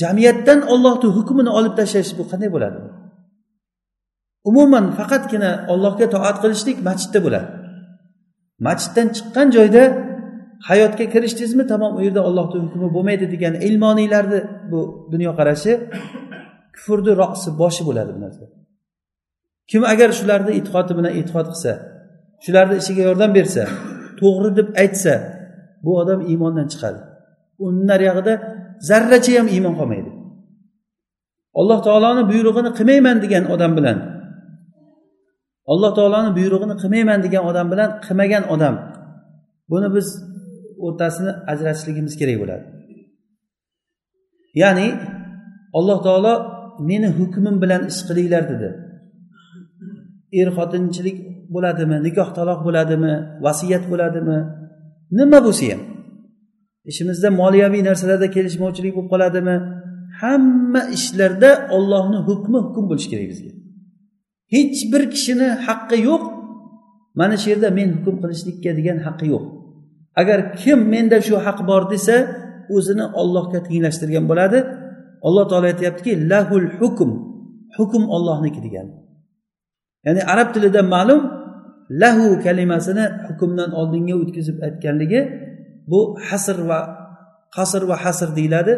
jamiyatdan ollohni hukmini olib tashlash bu qanday bo'ladi? Umuman faqatgina ollohga toat qilishlik masjidda bo'ladi. Masjiddan chiqqan joyda hayotga kirishdingizmi? Tamom u yerda ollohni hukmi bo'lmaydi degan ilmoniylarni bu dunyoqarashi kufrni rosi boshi bo'ladi bu narsa. Kim agar shularni e'tiqodi bilan e'tiqod qilsa shularni ishiga yordam bersa to'g'ri deb aytsa bu odam iymondan chiqadi. Uni nariyog'ida zarracha ham iymon qolmaydi. Alloh taoloni buyrug'ini qilmayman degan odam bilan alloh taoloni buyrug'ini qilmayman degan odam bilan qilmagan odam buni biz o'rtasini ajratishligimiz kerak bo'ladi. Ya'ni alloh taolo meni hukmim bilan ish qilinglar dedi. Er xotinchilik bo'ladimi nikoh taloq bo'ladimi vasiyat bo'ladimi nima bo'lsa ham. Ishimizda moliyaviy narsalarda kelishmovchilik bo'lib qoladimi hamma ishlarda ollohni hukmi hukm bo'lishi kerak bizga. Hech bir kishini haqqi yo'q mana shu yerda men hukm qilishlikka degan haqqi yo'q. Agar kim menda shu haq bor desa o'zini ollohga tenglashtirgan bo'ladi alloh taolo aytyaptiki lahul hukm hukm ollohniki degan. Ya'ni arab tilida ma'lum lahu kalimasini hukmdan oldinga o'tkazib aytganligi bu hasr va qasr va hasr deyiladi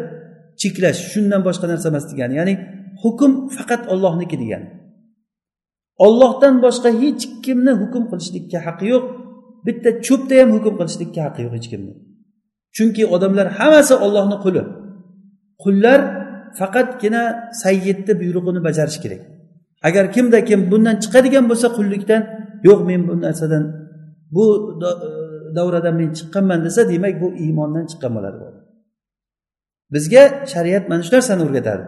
cheklash shundan boshqa narsa emas degani ya'ni hukm faqat ollohniki degani ollohdan boshqa hech kimni hukm qilishlikka haqqi yo'q bitta cho'pda ham hukm qilishlikka haqqi yo'q hech kimni. Chunki odamlar hammasi ollohni quli. Qullar faqatgina sayyidni buyrug'ini bajarish kerak. Agar kimda kim bundan chiqadigan bo'lsa qullikdan yo'q men bu narsadan bu e, davradan men chiqqanman desa demak bu iymondan chiqqan bo'ladi bizga shariat mana shu narsani o'rgatadi.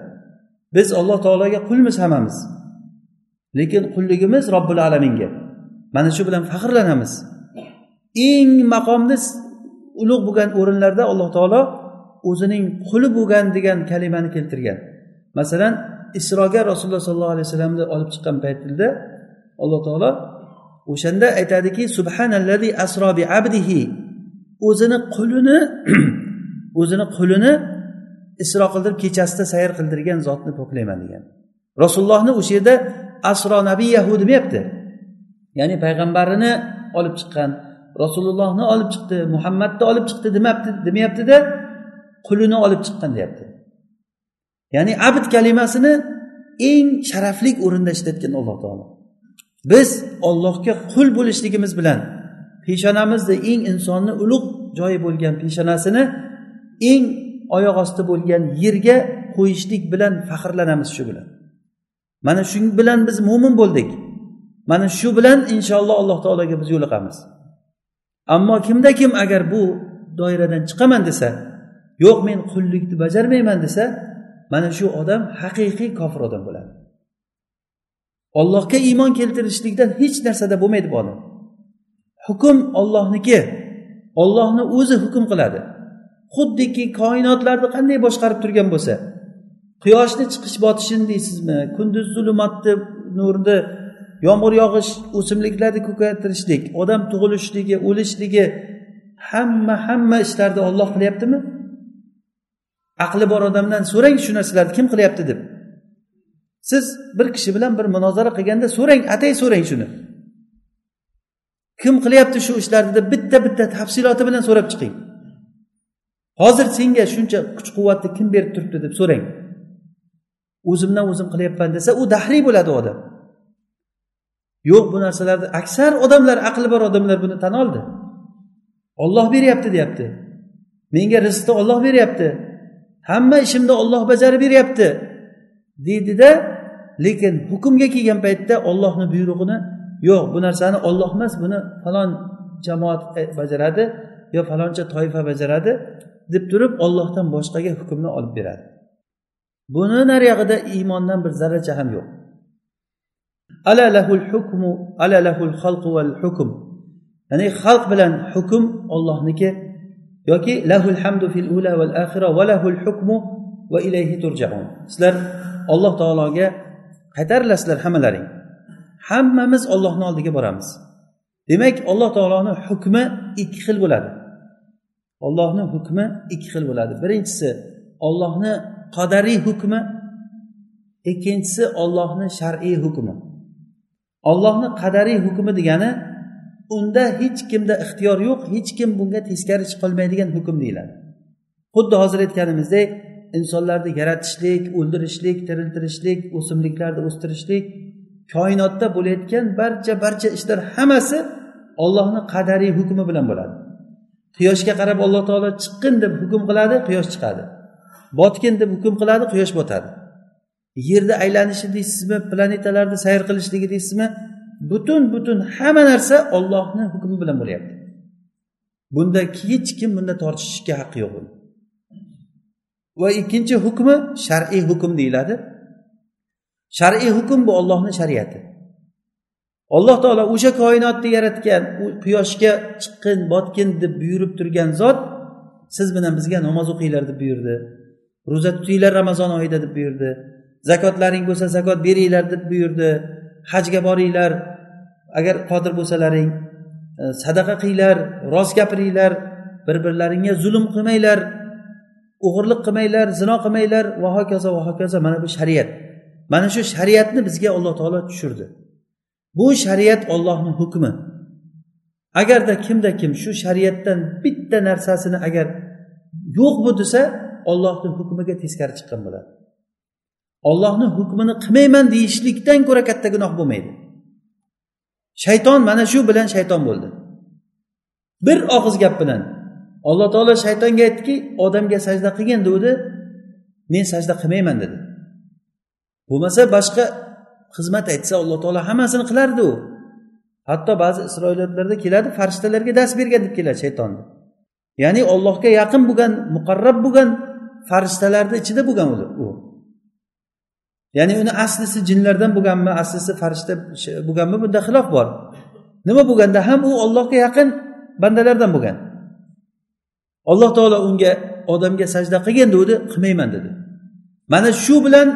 Biz alloh taologa qulmiz hammamiz. Lekin qulligimiz robbil alaminga. Mana shu bilan faxrlanamiz. Eng maqomni ulug' bo'lgan o'rinlarda alloh taolo o'zining quli bo'lgan degan kalimani keltirgan. Masalan isroga rasululloh sollallohu alayhi vasallamni olib chiqqan paytida alloh taolo o'shanda aytadiki subhanallazi asro bi abdihi. O'zini qulini o'zini qulini isro qildirib kechasida sayr qildirgan zotni poklayman degan. Rasulullohni o'sha yerda asro nabiyahu demayapti ya'ni payg'ambarini olib chiqqan rasulullohni olib chiqdi muhammadni olib chiqdi demayapti demayaptida qulini olib chiqqan deyapti. Ya'ni abd kalimasini eng sharafli o'rinda ishlatgan alloh taolo. Biz ollohga qul bo'lishligimiz bilan peshonamizda eng insonni ulug' joyi bo'lgan peshonasini eng oyoq osti bo'lgan yerga qo'yishlik bilan faxrlanamiz shu bilan. Mana shu bilan biz mo'min bo'ldik. Mana shu bilan inshaalloh alloh taologa biz yo'liqamiz. Ammo kimda kim agar bu doiradan chiqaman desa yo'q men qullikni bajarmayman desa mana shu odam haqiqiy kofir odam bo'ladi. Ollohga iymon keltirishlikdan hech narsada bo'lmaydi bu odam. Hukm ollohniki ollohni o'zi hukm qiladi. Xuddiki koinotlarni qanday boshqarib turgan bo'lsa quyoshni chiqish botishini deysizmi kunduz zulumatni nurni yomg'ir yog'ish o'simliklarni ko'paytirishlik odam tug'ilishligi o'lishligi hamma hamma ishlarni olloh qilyaptimi? Aqli bor odamdan so'rang shu narsalarni kim qilyapti deb. Siz bir kishi bilan bir munozara qilganda so'rang atay so'rang shuni. Kim qilyapti shu ishlarni deb bitta bitta tafsiloti bilan so'rab chiqing. Hozir senga shuncha kuch quvvatni kim berib turibdi deb so'rang. O'zimdan o'zim qilyapman desa u dahriy bo'ladi u odam. Yo'q bu narsalarni aksar odamlar aqli bor odamlar buni tan oldi. Olloh beryapti deyapti. Menga rizqni olloh beryapti. Hamma ishimni olloh bajarib beryapti deydida lekin hukmga kelgan paytda ollohni buyrug'ini yo'q bu narsani olloh emas buni falon jamoat e, bajaradi yo faloncha toifa bajaradi deb turib ollohdan boshqaga hukmni olib beradi. Buni nariyog'ida iymondan bir zarracha ham yo'q. Ala lahul hukmu ala lahul xalqu val hukm. Ya'ni xalq bilan hukm ollohniki yoki lahul hamdu fil ula val axira va lahul hukmu va ilayhi turjaun. Sizlar alloh taologa qaytarilasizlar hammalaring. Hammamiz ollohni oldiga boramiz. Demak alloh taoloni hukmi ikki xil bo'ladi. Ollohni hukmi ikki xil bo'ladi. Birinchisi ollohni qadariy hukmi ikkinchisi ollohni shar'iy hukmi. Ollohni qadariy hukmi degani unda hech kimda ixtiyor yo'q hech kim bunga teskari chiqolmaydigan hukm deyiladi. Xuddi hozir aytganimizdek insonlarni yaratishlik o'ldirishlik tiriltirishlik o'simliklarni o'stirishlik koinotda bo'layotgan barcha barcha ishlar hammasi ollohni qadariy hukmi bilan bo'ladi. Quyoshga qarab alloh taolo chiqqin deb hukm qiladi quyosh chiqadi. Botgin deb hukm qiladi quyosh botadi. Yerni aylanishi deysizmi planetalarni sayr qilishligi deysizmi butun butun hamma narsa ollohni hukmi bilan bo'lyapti. Bunda hech kim bunda tortishishga haqqi yo'q va ikkinchi hukmi shar'iy hukm deyiladi. Shar'iy hukm bu ollohni shariati. Alloh taolo o'sha koinotni yaratgan u quyoshga chiqqin botgin deb buyurib turgan zot siz bilan bizga namoz o'qinglar deb buyurdi. Ro'za tutinglar ramazon oyida deb buyurdi. Zakotlaring bo'lsa zakot beringlar deb buyurdi. Hajga boringlar agar qodir bo'lsalaring e, sadaqa qilinglar rost gapiringlar bir birlaringga zulm qilmanglar o'g'irlik qilmanglar zino qilmanglar va hokazo va hokazo. Mana bu shariat. Mana shu shariatni bizga alloh taolo tushirdi. Bu shariat ollohni hukmi. Agarda kimda kim shu shariatdan bitta narsasini agar yo'q bu desa ollohni hukmiga teskari chiqqan bo'ladi. Ollohni hukmini qilmayman deyishlikdan ko'ra katta gunoh bo'lmaydi. Shayton mana shu bilan shayton bo'ldi. Bir og'iz gap bilan alloh taolo shaytonga aytdiki odamga sajda qilgin degandi men sajda qilmayman dedi. Bo'lmasa boshqa xizmat aytsa alloh taolo hammasini qilardi u. Hatto ba'zi isroiliyatlarda keladi farishtalarga dars bergan deb keladi shaytonni ya'ni ollohga yaqin bo'lgan muqarrab bo'lgan farishtalarni ichida bo'lgan u. ya'ni uni aslisi jinlardan bo'lganmi aslisi farishta bo'lganmi bunda xilof bor. Nima bo'lganda ham u ollohga yaqin bandalardan bo'lgan. Alloh taolo unga odamga sajda qilgin degandi qilmayman dedi. Mana shu bilan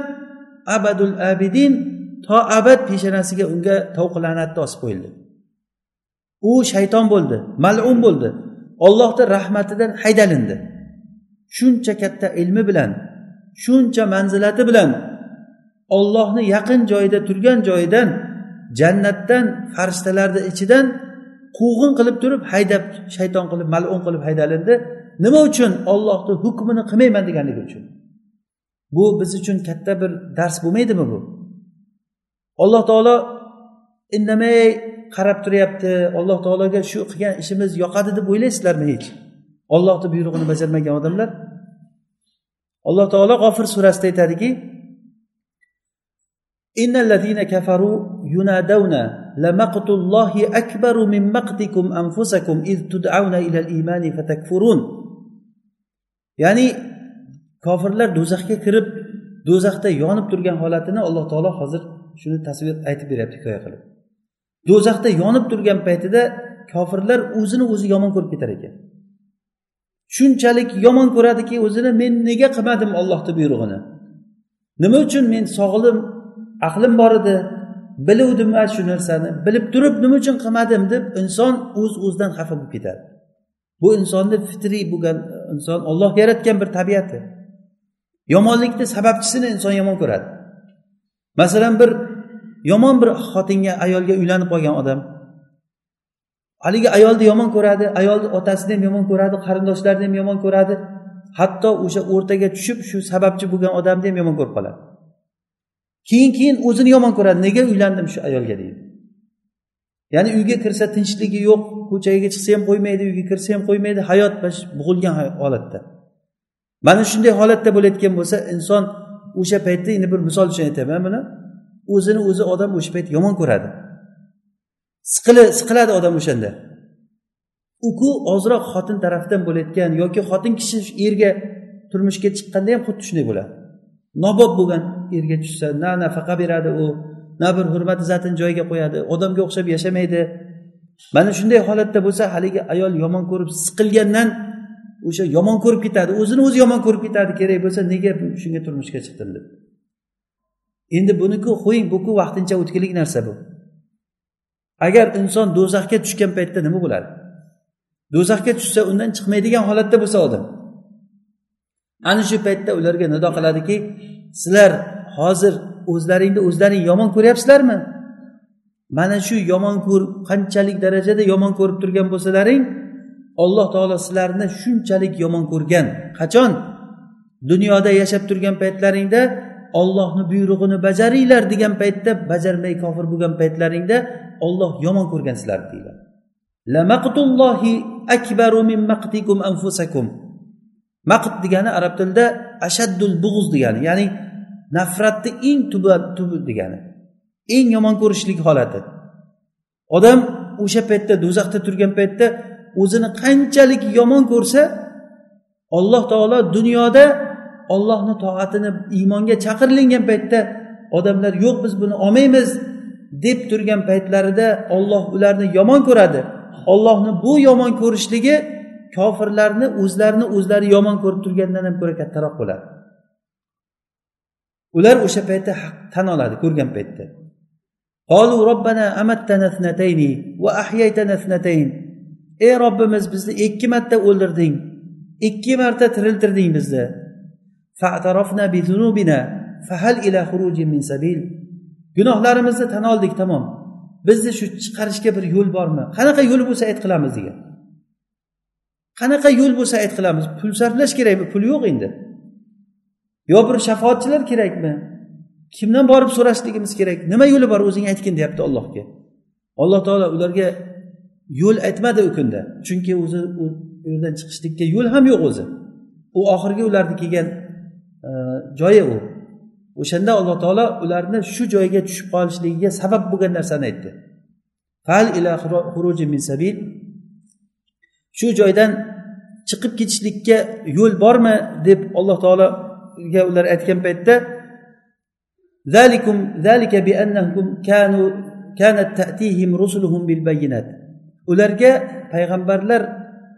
abadul abidin to abad peshonasiga unga tovuq la'natni osib qo'yildi. U shayton bo'ldi mal'un bo'ldi. Ollohni rahmatidan haydalindi. Shuncha katta ilmi bilan shuncha manzilati bilan ollohni yaqin joyida turgan joyidan jannatdan farishtalarni ichidan quvg'in qilib turib haydab shayton qilib malun qilib haydalindi. Nima uchun ollohni hukmini qilmayman deganligi uchun? Bu biz uchun katta bir dars bo'lmaydimi bu? Alloh taolo indamay qarab turyapti. Alloh taologa shu qilgan ishimiz yoqadi deb o'ylaysizlarmi hech? Ollohni buyrug'ini bajarmagan odamlar. Alloh taolo g'ofir surasida aytadiki innallazina kafaru yunadawna لمقت الله أكبر من مقتكم أنفسكم إذ تدعون إلى الإيمان فتكفرون ya'ni kofirlar do'zaxga kirib do'zaxda yonib turgan holatini alloh taolo hozir shuni tasvir aytib beryapti hikoya qilib do'zaxda yonib turgan paytida kofirlar o'zini o'zi yomon ko'rib ketar ekan shunchalik yomon ko'radiki o'zini men nega qilmadim ollohni buyrug'ini nima uchun men sog'lim aqlim bor edi biluvdim a shu narsani bilib turib nima uchun qilmadim deb inson o'z uz o'zidan xafa bo'lib ketadi. Bu insonni fitriy bo'lgan e, inson olloh yaratgan bir tabiati. Yomonlikni sababchisini inson yomon ko'radi. Masalan bir yomon bir xotinga ayolga uylanib qolgan odam haligi ayolni yomon ko'radi ayolni otasini ham yomon ko'radi qarindoshlarini ham yomon ko'radi hatto o'sha o'rtaga tushib shu sababchi bo'lgan odamni ham yomon ko'rib qoladi. Keyin keyin o'zini yomon ko'radi. Nega uylandim shu ayolga deydi. Ya'ni uyga kirsa tinchligi yo'q ko'chaga chiqsa ham qo'ymaydi uyga kirsa ham qo'ymaydi. Hayot bo'g'ilgan holatda. Mana shunday holatda bo'layotgan bo'lsa inson o'sha paytda endi bir misol uchun aytaman. Buni o'zini o'zi odam o'sha payt yomon ko'radi. Siqili siqiladi odam o'shanda. Uku ozroq xotin tarafdan bo'layotgan yoki xotin kishi erga turmushga chiqqanda ham xuddi shunday bo'ladi. Nobob bo'lgan erga tushsa na nafaqa beradi u na bir hurmat izzatini joyiga qo'yadi odamga o'xshab yashamaydi. Mana shunday holatda bo'lsa haligi ayol yomon ko'rib siqilgandan o'sha yomon ko'rib ketadi o'zini o'zi yomon ko'rib ketadi kerak bo'lsa nega shunga turmushga chiqdim deb. Endi buniki qo'ying buku vaqtincha o'tkilik narsa bu. Agar inson do'zaxga tushgan paytda nima bo'ladi? Do'zaxga tushsa undan chiqmaydigan holatda bo'lsa odam. Ana shu paytda ularga nido qiladiki sizlar hozir o'zlaringni o'zlaring yomon ko'ryapsizlarmi? Mana shu yomon ko'rib qanchalik darajada yomon ko'rib turgan bo'lsalaring alloh taolo sizlarni shunchalik yomon ko'rgan. Qachon? Dunyoda yashab turgan paytlaringda ollohni buyrug'ini bajaringlar degan paytda bajarmay kofir bo'lgan paytlaringda olloh yomon ko'rgan sizlarni deyiladi. Maqt degani arab tilida ashaddul bug'uz degani ya'ni nafratni eng tubi tubi degani eng yomon ko'rishlik holati. Odam o'sha paytda do'zaxda turgan paytda o'zini qanchalik yomon ko'rsa alloh taolo dunyoda ollohni toatini iymonga chaqirlingan paytda odamlar yo'q biz buni olmaymiz deb turgan paytlarida olloh ularni yomon ko'radi. Ollohni bu yomon ko'rishligi kofirlarni o'zlarini o'zlari yomon ko'rib turgandan ham ko'ra kattaroq bo'ladi. Ular o'sha paytda haq tan oladi ko'rgan paytda. Ey robbimiz bizni ikki marta o'ldirding ikki marta tiriltirding bizni. Fatarofna bizunubina fahal ila min sabil. Gunohlarimizni tan oldik tamom. Bizni shu chiqarishga bir yo'l bormi? Qanaqa yo'l bo'lsa ayt qilamiz degan. Qanaqa yo'l bo'lsa ayt qilamiz. Pul sarflash kerakmi? Pul yo'q endi. Yo bir shafoatchilar kerakmi? Kimdan borib so'rashligimiz kerak? Nima yo'li bor? O'zing aytgin deyapti allohga. Alloh taolo ularga yo'l aytmadi u kunda. Chunki o'zi u yerdan chiqishlikka yo'l ham yo'q o'zi. U oxirgi ularni kelgan e, joyi u. O'shanda alloh taolo ularni shu joyga tushib qolishligiga sabab bo'lgan narsani aytdi fal ila min sabil shu joydan chiqib ketishlikka yo'l bormi deb alloh taologa ular aytgan paytda ularga payg'ambarlar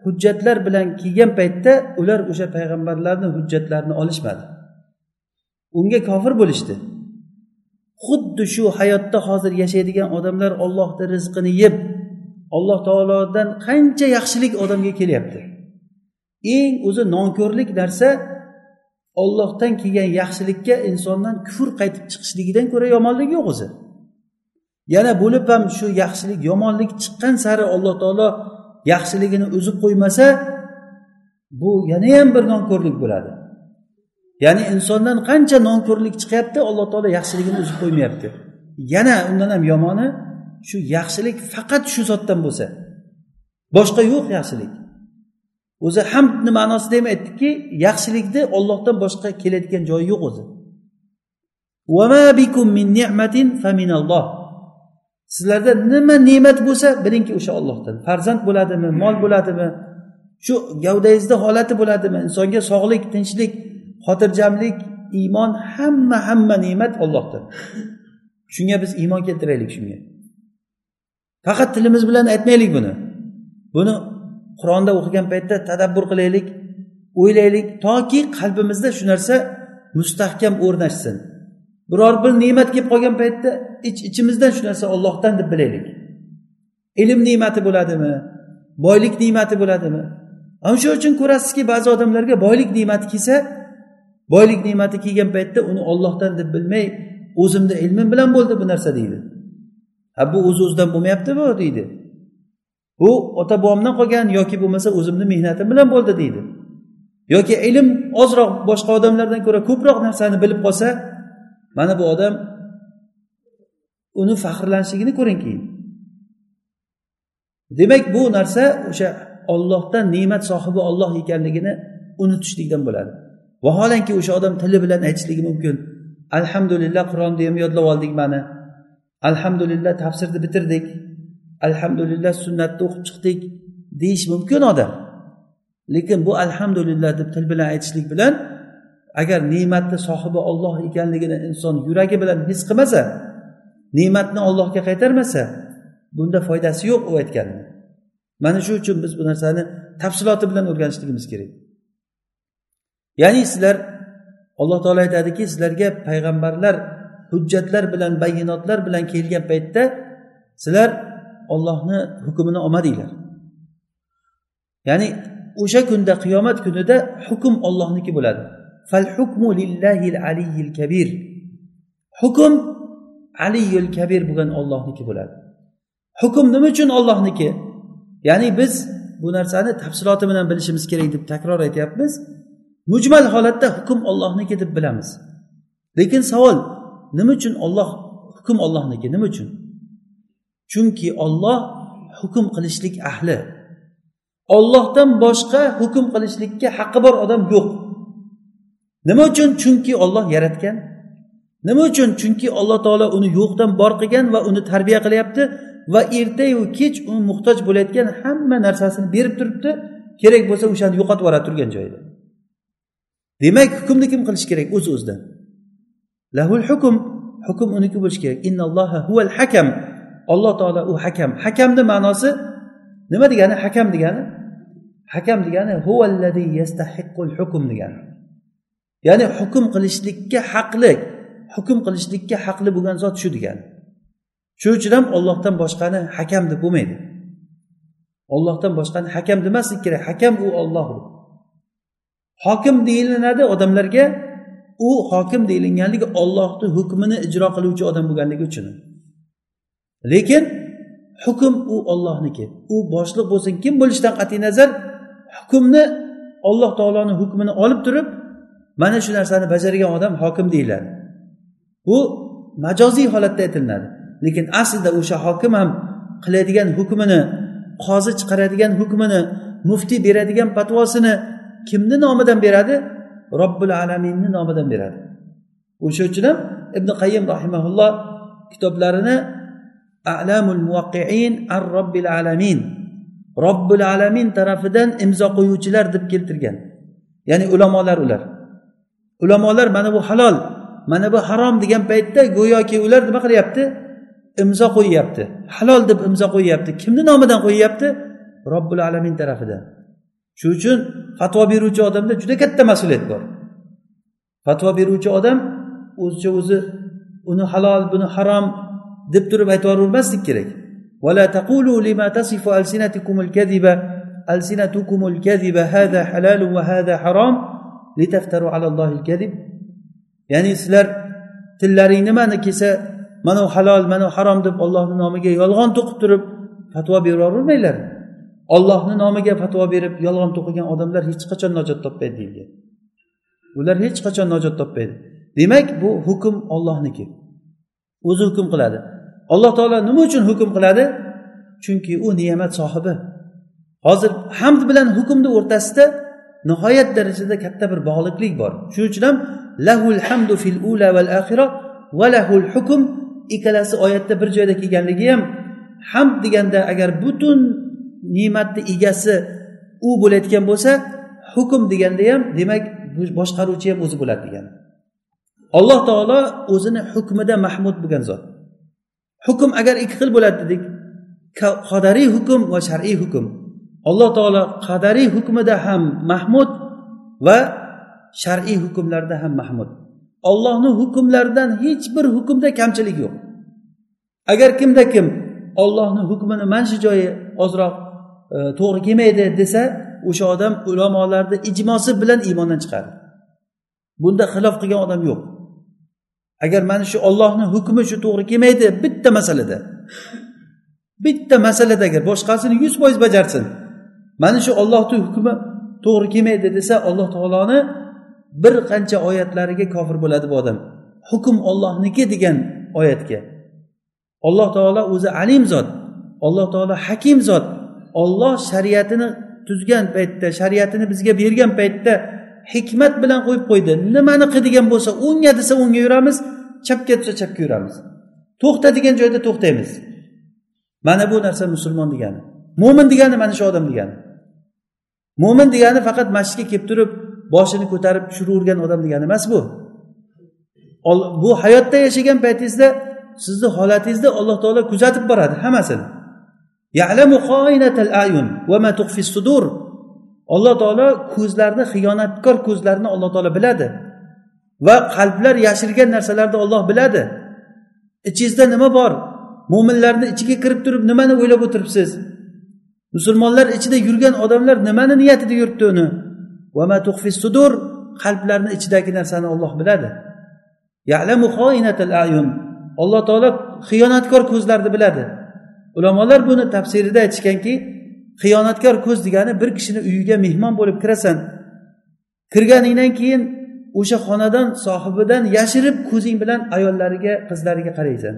hujjatlar bilan kelgan paytda ular o'sha payg'ambarlarni hujjatlarini olishmadi. Unga kofir bo'lishdi. Xuddi shu hayotda hozir yashaydigan odamlar ollohni rizqini yeb alloh taolodan qancha yaxshilik odamga kelyapti? Eng o'zi nonko'rlik narsa ollohdan kelgan yaxshilikka insondan kufr qaytib chiqishligidan ko'ra yomonlik yo'q o'zi. Yana bo'lib ham shu yaxshilik yomonlik chiqqan sari alloh taolo yaxshiligini uzib qo'ymasa bu yanayam bir nonko'rlik bo'ladi. Ya'ni insondan qancha nonko'rlik chiqyapti alloh taolo yaxshiligini uzib qo'ymayapti. Yana undan ham yomoni shu yaxshilik faqat shu zotdan bo'lsa. Boshqa yo'q yaxshilik. O'zi hamdni ma'nosida ham aytdikki yaxshilikni ollohdan boshqa keladigan joyi yo'q o'zi. Sizlarda nima ne'mat bo'lsa bilingki o'sha ollohdan farzand bo'ladimi mol bo'ladimi shu gavdangizni holati bo'ladimi insonga sog'lik tinchlik xotirjamlik iymon hamma hamma ne'mat ollohdan shunga biz iymon keltiraylik shunga. Faqat tilimiz bilan aytmaylik buni. Buni qur'onda o'qigan paytda tadabbur qilaylik o'ylaylik toki qalbimizda shu narsa mustahkam o'rnashsin. Biror bir ne'mat kelib qolgan paytda ich ichimizdan shu narsa ollohdan deb bilaylik. Ilm ne'mati bo'ladimi? Boylik ne'mati bo'ladimi? Ana shu uchun ko'rasizki ba'zi odamlarga boylik ne'mati kelsa boylik ne'mati kelgan paytda uni ollohdan deb bilmay o'zimni ilmim bilan bo'ldi bu narsa deydi. Ha bu o'z o'zidan bo'lmayapti bu deydi. Bu ota bobomdan qolgan yoki bo'lmasa o'zimni mehnatim bilan bo'ldi deydi. Yoki ilm ozroq boshqa odamlardan ko'ra ko'proq narsani bilib qolsa mana bu odam uni faxrlanishligini ko'ring keyin. Demak bu narsa o'sha ollohdan ne'mat sohibi olloh ekanligini unutishlikdan bo'ladi. Vaholanki o'sha odam tili bilan aytishligi mumkin. Alhamdulillah qur'onni ham yodlab oldik mana alhamdulillah tafsirni bitirdik. Alhamdulillah sunnatni o'qib chiqdik. Deyish mumkin odam. Lekin bu alhamdulillah deb til bilan aytishlik bilan agar ne'matni sohibi olloh ekanligini inson yuragi bilan his qilmasa ne'matni ollohga qaytarmasa bunda foydasi yo'q u aytganini mana shu uchun biz bu narsani tafsiloti bilan o'rganishligimiz kerak. Ya'ni sizlar alloh taolo aytadiki sizlarga payg'ambarlar hujjatlar bilan bayinotlar bilan kelgan paytda sizlar ollohni hukmini olmadinglar ya'ni o'sha kunda qiyomat kunida hukm ollohniki bo'ladi. Fal hukmu lillahi aliyil kabir. Hukm aliyul kabir bo'lgan ollohniki bo'ladi. Hukm nima uchun ollohniki ya'ni biz bu narsani tafsiloti bilan bilishimiz kerak deb takror aytyapmiz. Mujmal holatda hukm ollohniki deb bilamiz. Lekin savol nima uchun olloh hukm ollohniki nima uchun? Chunki olloh hukm qilishlik ahli. Ollohdan boshqa hukm qilishlikka haqqi bor odam yo'q. Nima uchun? Chunki olloh yaratgan. Nima uchun? Chunki alloh taolo uni yo'qdan bor qilgan va uni tarbiya qilyapti va ertayu kech u muhtoj bo'layotgan hamma narsasini berib turibdi. Kerak bo'lsa o'shani yo'qotib yuboradi turgan joyida. Demak hukmni kim qilish kerak? O'z o'zidan lahul hukm. Hukm uniki bo'lishi kerak. Innalloha huval hakam. Alloh taolo u hakam. Hakamni ma'nosi nima degani? Hakam degani? Hakam degani huvallazi yastahiqqul hukm degani. Ya'ni hukm qilishlikka haqli hukm qilishlikka haqli bo'lgan zot shu degani. Shuning uchun ham ollohdan boshqani hakam deb bo'lmaydi. Ollohdan boshqani hakam demaslik kerak. Hakam u olloh hokim deyilinadi odamlarga u hokim deyilganligi ollohni hukmini ijro qiluvchi odam bo'lganligi uchun. Lekin hukm u ollohniki u boshliq bo'lsin kim bo'lishidan qat'iy nazar hukmni olloh taoloni hukmini olib turib mana shu narsani bajargan odam hokim deyiladi. Bu majoziy holatda aytilinadi. Lekin aslida o'sha hokim ham qiladigan hukmini qozi chiqaradigan hukmini muftiy beradigan patvosini kimni nomidan beradi? Robbil alaminni nomidan beradi. O'sha uchun ham ibn qayyim rahimaulloh kitoblarini alamul muvaqqiin ar robbil alamin robbil alamin tarafidan imzo qo'yuvchilar deb keltirgan. Ya'ni ulamolar ular. Ulamolar mana bu halol mana bu harom degan paytda go'yoki ular nima qilyapti? Imzo qo'yyapti. Halol deb imzo qo'yyapti. Kimni nomidan qo'yyapti? Robbil alamin tarafidan. shuning uchun fatvo beruvchi odamda juda katta mas'uliyat bor fatvo beruvchi odam o'zicha o'zi uni halol buni harom deb turib aytib yuboravermaslik kerak ولا تقولوا لما تصف ألسنتكم الكذب ألسنتكم الكذب هذا حلال وهذا حرام litaftaru alallohil kadib ya'ni sizlar tillaring nimani kelsa mana halol mana harom deb ollohni nomiga yolg'on to'qib turib fatvo beravermanglar ollohni nomiga fatvo berib yolg'on to'qigan odamlar hech qachon najot topmaydi deyilgan. Ular hech qachon najot topmaydi. Demak bu hukm ollohniki o'zi hukm qiladi. Alloh taolo nima uchun hukm qiladi? Chunki u ne'mat sohibi. Hozir hamd bilan hukmni o'rtasida nihoyat darajada katta bir bog'liqlik bor. Shuning uchun ham lahul hamdu fil ula val axira va lahul hukm ikkalasi oyatda bir joyda kelganligi ham hamd deganda agar butun ne'matni egasi u bo'layotgan bo'lsa hukm deganda ham demak boshqaruvchi ham o'zi bo'ladi degani alloh taolo o'zini hukmida mahmud bo'lgan zot. Hukm agar ikki xil bo'ladi dedik qadariy hukm va shar'iy hukm. Alloh taolo qadariy hukmida ham mahmud va shar'iy hukmlarda ham mahmud. Ollohni hukmlaridan hech bir hukmda kamchilik yo'q. Agar kimda kim ollohni hukmini mana shu joyi ozroq E, to'g'ri kelmaydi desa o'sha odam ulamolarni ijmosi bilan iymondan chiqadi. Bunda xilof qilgan odam yo'q. Agar mana shu ollohni hukmi shu to'g'ri kelmaydi bitta masalada. Bitta masalada agar boshqasini yuz foiz bajarsin. Mana shu ollohni hukmi to'g'ri kelmaydi desa alloh taoloni bir qancha oyatlariga kofir bo'ladi bu odam. Hukm ollohniki degan oyatga. Alloh taolo o'zi alim zot alloh taolo hakim zot olloh shariatini tuzgan paytda shariatini bizga bergan paytda hikmat bilan qo'yib qo'ydi. Nimani qiladigan bo'lsa o'ngga desa o'ngga yuramiz chapga desa chapga yuramiz. To'xta degan joyda to'xtaymiz. Mana bu narsa musulmon degani mo'min degani mana shu odam degani. Mo'min degani faqat masjidga kelib turib boshini ko'tarib tushiravergan odam degani emas bu. Bu hayotda yashagan paytingizda sizni holatingizni alloh taolo kuzatib boradi hammasini. Alloh taolo ko'zlarni xiyonatkor ko'zlarni alloh taolo biladi. Va qalblar yashirgan narsalarni olloh biladi. Ichingizda nima bor? Mo'minlarni ichiga kirib turib nimani o'ylab o'tiribsiz? Musulmonlar ichida yurgan odamlar nimani niyatida yuribdi uni? Sudur qalblarni ichidagi narsani olloh biladi. Alloh taolo xiyonatkor ko'zlarni biladi. Ulamolar buni tafsirida aytishganki xiyonatkor ko'z degani bir kishini uyiga mehmon bo'lib kirasan kirganingdan keyin o'sha xonadon sohibidan yashirib ko'zing bilan ayollariga qizlariga qaraysan.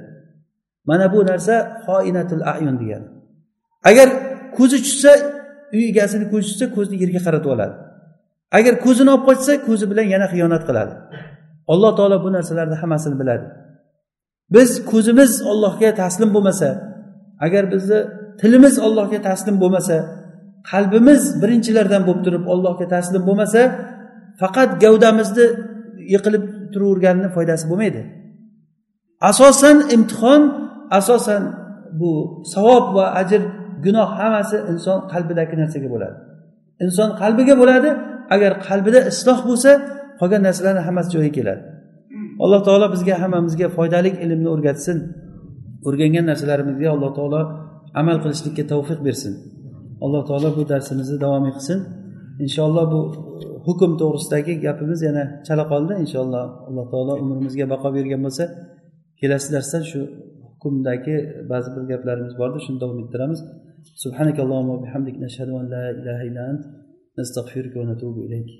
Mana bu narsa xoinatul ayun degani. Agar ko'zi tushsa uy egasini ko'zi tushsa ko'zni yerga qaratib oladi. Agar ko'zini olib qochsa ko'zi bilan yana xiyonat qiladi. Alloh taolo bu narsalarni hammasini biladi. Biz ko'zimiz ollohga taslim bo'lmasa agar bizni tilimiz ollohga taslim bo'lmasa qalbimiz birinchilardan bo'lib turib ollohga taslim bo'lmasa faqat gavdamizni yiqilib turaverganni foydasi bo'lmaydi. Asosan imtihon asosan bu savob va ajr gunoh hammasi inson qalbidagi narsaga bo'ladi. Inson qalbiga bo'ladi agar qalbida isloh bo'lsa qolgan narsalarni hammasi joyiga keladi. Alloh taolo bizga hammamizga foydali ilmni o'rgatsin. o'rgangan narsalarimizga alloh taolo amal qilishlikka tavfiq bersin alloh taolo bu darsimizni davom qilsin inshaalloh bu hukm to'g'risidagi gapimiz yana chala qoldi inshaalloh alloh taolo umrimizga baqo bergan bo'lsa kelasi darsda shu hukmdagi ba'zi bir gaplarimiz bordi shuni davom ettiramiz سبحانك اللهم وبحمدك نشهد أن لا إله إلا أنت نستغفرك ونتوب إليك